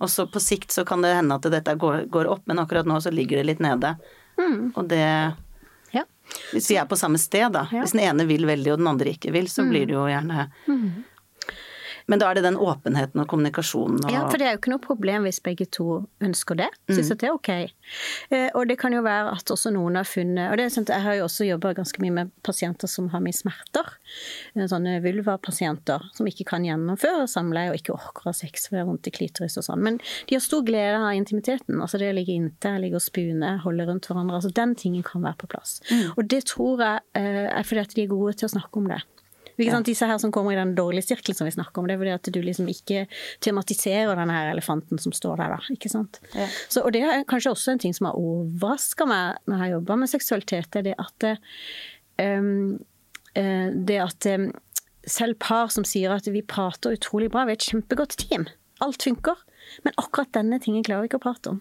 Og så på sikt så kan det hende at dette går, går opp, men akkurat nå så ligger det litt nede. Mm. Og det ja. Hvis vi er på samme sted, da. Ja. Hvis den ene vil veldig og den andre ikke vil, så mm. blir det jo gjerne mm. Men da er det den åpenheten og kommunikasjonen og Ja, for det er jo ikke noe problem hvis begge to ønsker det. Syns mm. at det er ok. Eh, og det kan jo være at også noen har funnet Og det er sant, jeg har jo også jobba ganske mye med pasienter som har mye smerter. Eh, sånne vulva-pasienter som ikke kan gjennomføre samleie og ikke orker å ha sex for det er vondt i klitoris og sånn. Men de har stor glede av intimiteten. Altså det å ligge inntil, ligge og spune, holde rundt hverandre. Altså den tingen kan være på plass. Mm. Og det tror jeg eh, er fordi at de er gode til å snakke om det. Ikke sant? Disse her som kommer i den dårlige sirkelen som vi snakker om, det er fordi at du liksom ikke tematiserer denne her elefanten som står der, da. Ikke sant. Ja. Så, og det er kanskje også en ting som har overraska meg når jeg har jobba med seksualitet, det er det at um, det at selv par som sier at vi prater utrolig bra, vi er et kjempegodt team. Alt funker. Men akkurat denne tingen klarer vi ikke å prate om.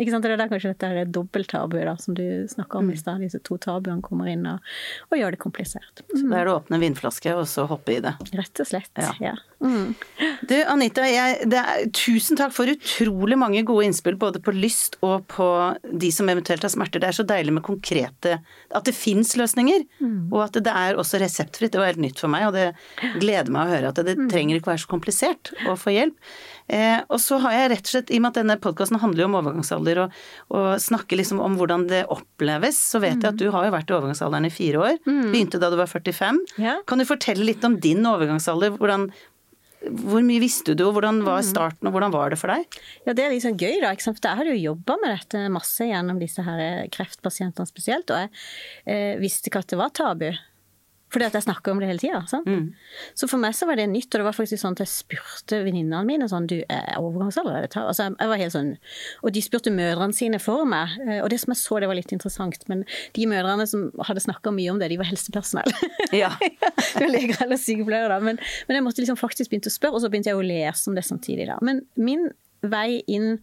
Ikke sant? Det er der kanskje dette er dobbelttabuet da, som du snakka om mm. i stad. Disse to tabuene kommer inn og, og, gjør det komplisert. Så da er å åpne vindflaske og så hoppe i det? Rett og slett, ja. ja. Mm. Du Anita, jeg, er, tusen takk for utrolig mange gode innspill både på lyst og på de som eventuelt har smerter. Det er så deilig med konkrete At det fins løsninger, mm. og at det er også reseptfritt. Det var helt nytt for meg, og det gleder meg å høre at det, det mm. trenger ikke være så komplisert å få hjelp. Eh, og så har jeg rett og slett, i og med at denne podkasten handler jo om overgangsalder og, og, snakker liksom om hvordan det oppleves, så vet mm. jeg at du har jo vært i overgangsalderen i fire år. Mm. Begynte da du var 45. Ja. Kan du fortelle litt om din overgangsalder? Hvordan, hvor mye visste du, og hvordan var mm. starten, og hvordan var det for deg? Ja, Det er liksom gøy, da. ikke For jeg hadde jo jobba med dette masse gjennom disse her kreftpasientene spesielt, og jeg eh, visste ikke at det var tabu. Fordi at jeg snakker om det hele tida. Mm. Så for meg så var det nytt, og det var faktisk sånn at jeg spurte venninnene mine sånn Du, er overgangsalder? Altså, jeg var helt sånn Og de spurte mødrene sine for meg, eh, og det som jeg så, det var litt interessant, men de mødrene som hadde snakka mye om det, de var helsepersonell. Ja. de var leger eller sykepleiere, da. Men, men, jeg måtte liksom faktisk begynne å spørre, og så begynte jeg å lese om det samtidig, da. Men min vei inn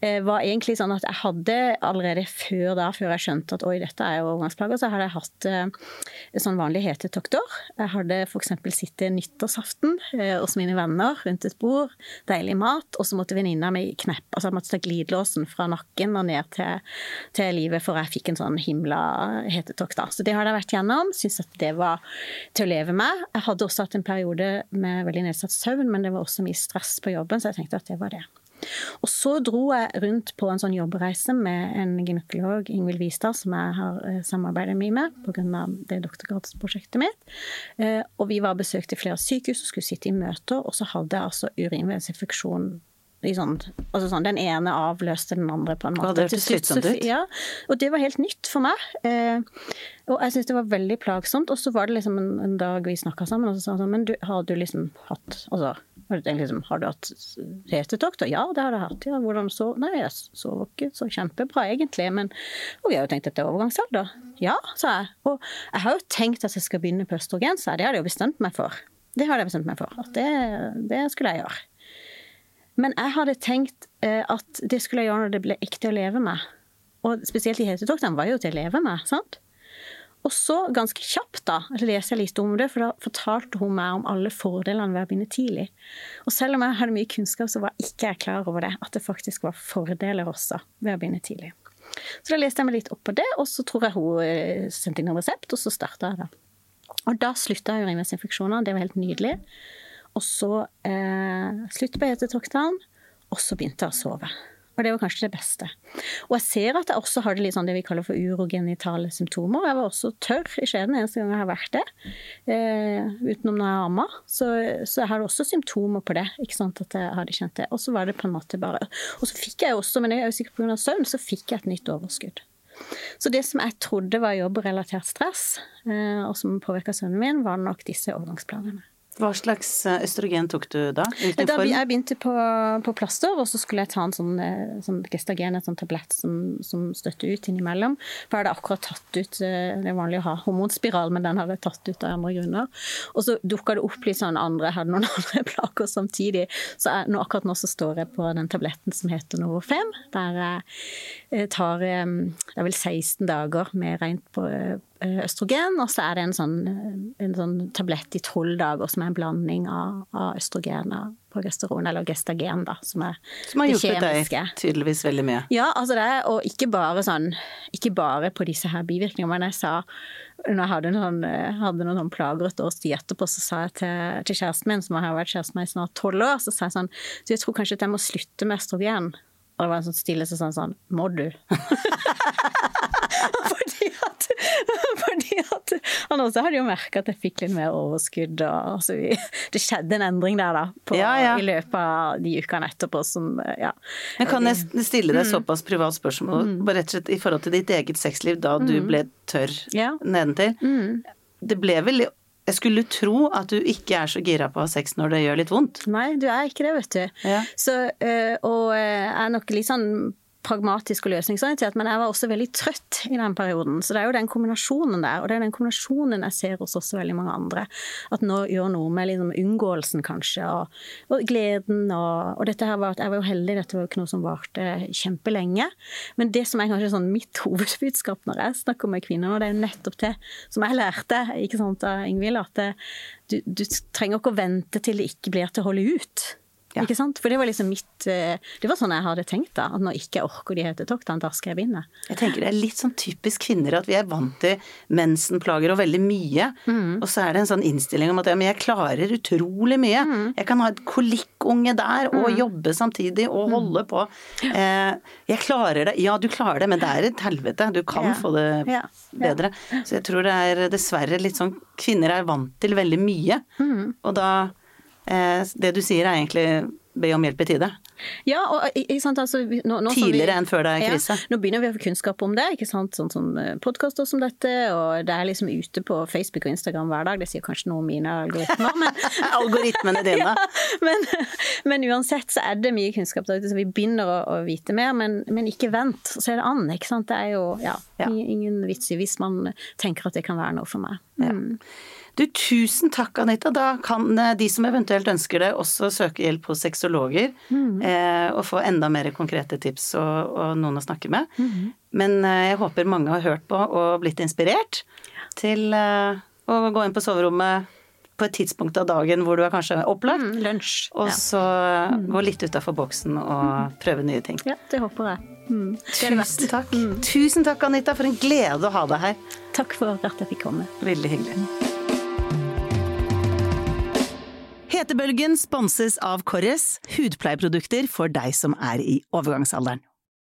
eh, var egentlig sånn at jeg hadde allerede før da, før jeg skjønte at oi, dette er jo overgangsplager, så hadde jeg hatt eh, sånn vanlig hetetokter. Jeg hadde f.eks. sittet nyttårsaften eh, hos mine venner rundt et bord, deilig mat, og så måtte venninna mi kneppe, altså jeg måtte ta glidelåsen fra nakken og ned til, til livet, for jeg fikk en sånn himla hetetokt da. Så det hadde jeg vært gjennom, Syns at det var til å leve med. Jeg hadde også hatt en periode med veldig nedsatt søvn, men det var også mye stress på jobben, så jeg tenkte at det var det. Og så dro jeg rundt på en sånn jobbreise med en gynekolog, Ingvild Vistad, som jeg har eh, samarbeidet mye med pga. det doktorgradsprosjektet mitt. Eh, og vi var besøkt i flere sykehus og skulle sitte i møter, og så hadde jeg altså urinveisinfeksjon Sånn, altså sånn, den ene avløste den andre på en måte. det hørtes slitsomt ut. Ja, og det var helt nytt for meg. Eh, og jeg syntes det var veldig plagsomt. Og så var det liksom en, en dag vi snakka sammen, og så sa han sånn Men du, har du liksom hatt Altså, liksom, har du hatt hetetokter? Ja, det har jeg hatt. Ja, hvordan så Nei, jeg sov ikke så kjempebra egentlig, men Og jeg har jo tenkt at det er overgangsalder. Ja, sa jeg. Og jeg har jo tenkt at jeg skal begynne på østrogen, sa jeg. Det hadde jeg jo bestemt meg for. Det hadde jeg bestemt meg for. At det, det skulle jeg gjøre. Men jeg hadde tenkt eh, at det skulle jeg gjøre når det ble ekte å leve med. Og spesielt i hetetoktene var jo til å leve med. sant? Og så, ganske kjapt, da, leser jeg litt om det, for da fortalte hun meg om alle fordelene ved å begynne tidlig. Og selv om jeg hadde mye kunnskap, så var ikke jeg klar over det, at det faktisk var fordeler også ved å begynne tidlig. Så da leste jeg meg litt opp på det, og så tror jeg hun eh, sendte inn en resept, og så starta jeg da. Og da slutta jeg urinveisinfeksjoner, det var helt nydelig. Og så eh, slutt på hetetoktene, og så begynte jeg å sove. Og det var kanskje det beste. Og jeg ser at jeg også har det litt sånn det vi kaller for urogenitale symptomer. Jeg var også tørr i skjeden eneste gang jeg har vært det, eh, utenom når jeg amma. Så, så, jeg hadde også symptomer på det. ikke sant, at jeg hadde kjent det. Og så var det på en måte bare Og så fikk jeg også, men det er jo sikkert pga. søvn, så fikk jeg et nytt overskudd. Så det som jeg trodde var jobbrelatert stress, eh, og som påvirka sønnen min, var nok disse overgangsplanene. Hva slags eh, østrogen tok du da? Hvilken Da jeg begynte på, på plaster, og så skulle jeg ta en sånn, eh, sånn gestagen, en sånn tablett som, som støtter ut innimellom. For jeg hadde akkurat tatt ut eh, Det er vanlig å ha hormonspiral, men den hadde jeg tatt ut av andre grunner. Og så dukka det opp litt sånn andre Jeg hadde noen andre plager samtidig. Så jeg, nå, akkurat nå så står jeg på den tabletten som heter Novofem, der jeg eh, tar eh, Det er vel 16 dager med rent på eh, østrogen, og så er det en sånn, en sånn tablett i tolv dager som er en blanding av, av østrogen og progesteron, eller gestagen, da, som er Som har det hjulpet deg tydeligvis veldig mye. Ja, altså det og ikke bare sånn Ikke bare på disse her bivirkningene, men jeg sa når jeg hadde noen, hadde noen plager et års tid etterpå, så sa jeg til, til kjæresten min, som har vært kjæresten med i snart tolv år, så sa jeg sånn Så jeg tror kanskje at jeg må slutte med østrogen. Og det var en sånn stillelse sånn sånn Må du? fordi at, fordi at Han også hadde jo merka at jeg fikk litt mer overskudd, og altså, vi, det skjedde en endring der, da, på, Ja, ja. i løpet av de ukene etterpå som Ja. Men kan jeg stille Mm. deg såpass privat spørsmål, bare rett og slett i forhold til ditt eget sexliv da du ble tørr Mm. Ja. Mm. nedentil? Det ble vel Jeg skulle tro at du ikke er så gira på å ha sex når det gjør litt vondt. Nei, du er ikke det, vet du. Ja. Så, øh, og jeg er nok litt sånn pragmatisk og løsningsorientert, men jeg var også veldig trøtt i den perioden. Så det er jo den kombinasjonen der, og det er den kombinasjonen jeg ser hos også veldig mange andre. At nå gjør noe med liksom unngåelsen, kanskje, og, og gleden og, og dette her var, at Jeg var jo heldig, dette var jo ikke noe som varte kjempelenge. Men det som er kanskje sånn mitt hovedbudskap når jeg snakker med kvinner, og det er jo nettopp det som jeg lærte ikke sant, av Ingvild, at det, du, du trenger ikke å vente til det ikke blir til å holde ut. Ja. Ikke sant? For det var liksom mitt eh, Det var sånn jeg hadde tenkt da. At når ikke jeg orker de hetetoktene, da skal jeg begynne. Jeg tenker det er litt sånn typisk kvinner at vi er vant til mensenplager og veldig mye. Mm. Og så er det en sånn innstilling om at ja, men jeg klarer utrolig mye. Mm. Jeg kan ha et kolikkunge der og jobbe samtidig og Mm. holde på. Eh, jeg klarer det. Ja, du klarer det, men det er et helvete. Du kan Ja. få det Ja. bedre. Så jeg tror det er dessverre litt sånn Kvinner er vant til veldig mye. Mm. Og da Det du sier er egentlig be om hjelp i tide. Ja, og ikke sant, altså, nå, nå Tidligere vi- enn før det er krise. Ja, nå begynner vi å få kunnskap om det, ikke sant, sånn som podkaster som dette, og det er liksom ute på Facebook og Instagram hver dag. Det sier kanskje noe om mine algoritmer, men Algoritmene dine. ja, men, men uansett så er det mye kunnskap der ute, så vi begynner å, å vite mer, men, men ikke vent, så er det an, ikke sant. Det er jo ja, Ja. ingen vits i hvis man tenker at det kan være noe for meg. Mm. Du, tusen takk, Anita. Da kan eh, de som eventuelt ønsker det, også søke hjelp hos sexologer. Eh, og få enda mer konkrete tips og, og noen å snakke med. Men eh, jeg håper mange har hørt på og blitt inspirert til eh, å gå inn på soverommet på et tidspunkt av dagen hvor du er kanskje opplagt. Mm, lunsj. Og Ja. så eh, gå litt utafor boksen og prøve nye ting. ja, det håper jeg. Mm. Det det Tusen takk. Tusen takk, Anita. For en glede å ha deg her. Takk for at jeg fikk komme. Veldig hyggelig. Hetebølgen sponses av Korres, hudpleieprodukter for deg som er i overgangsalderen.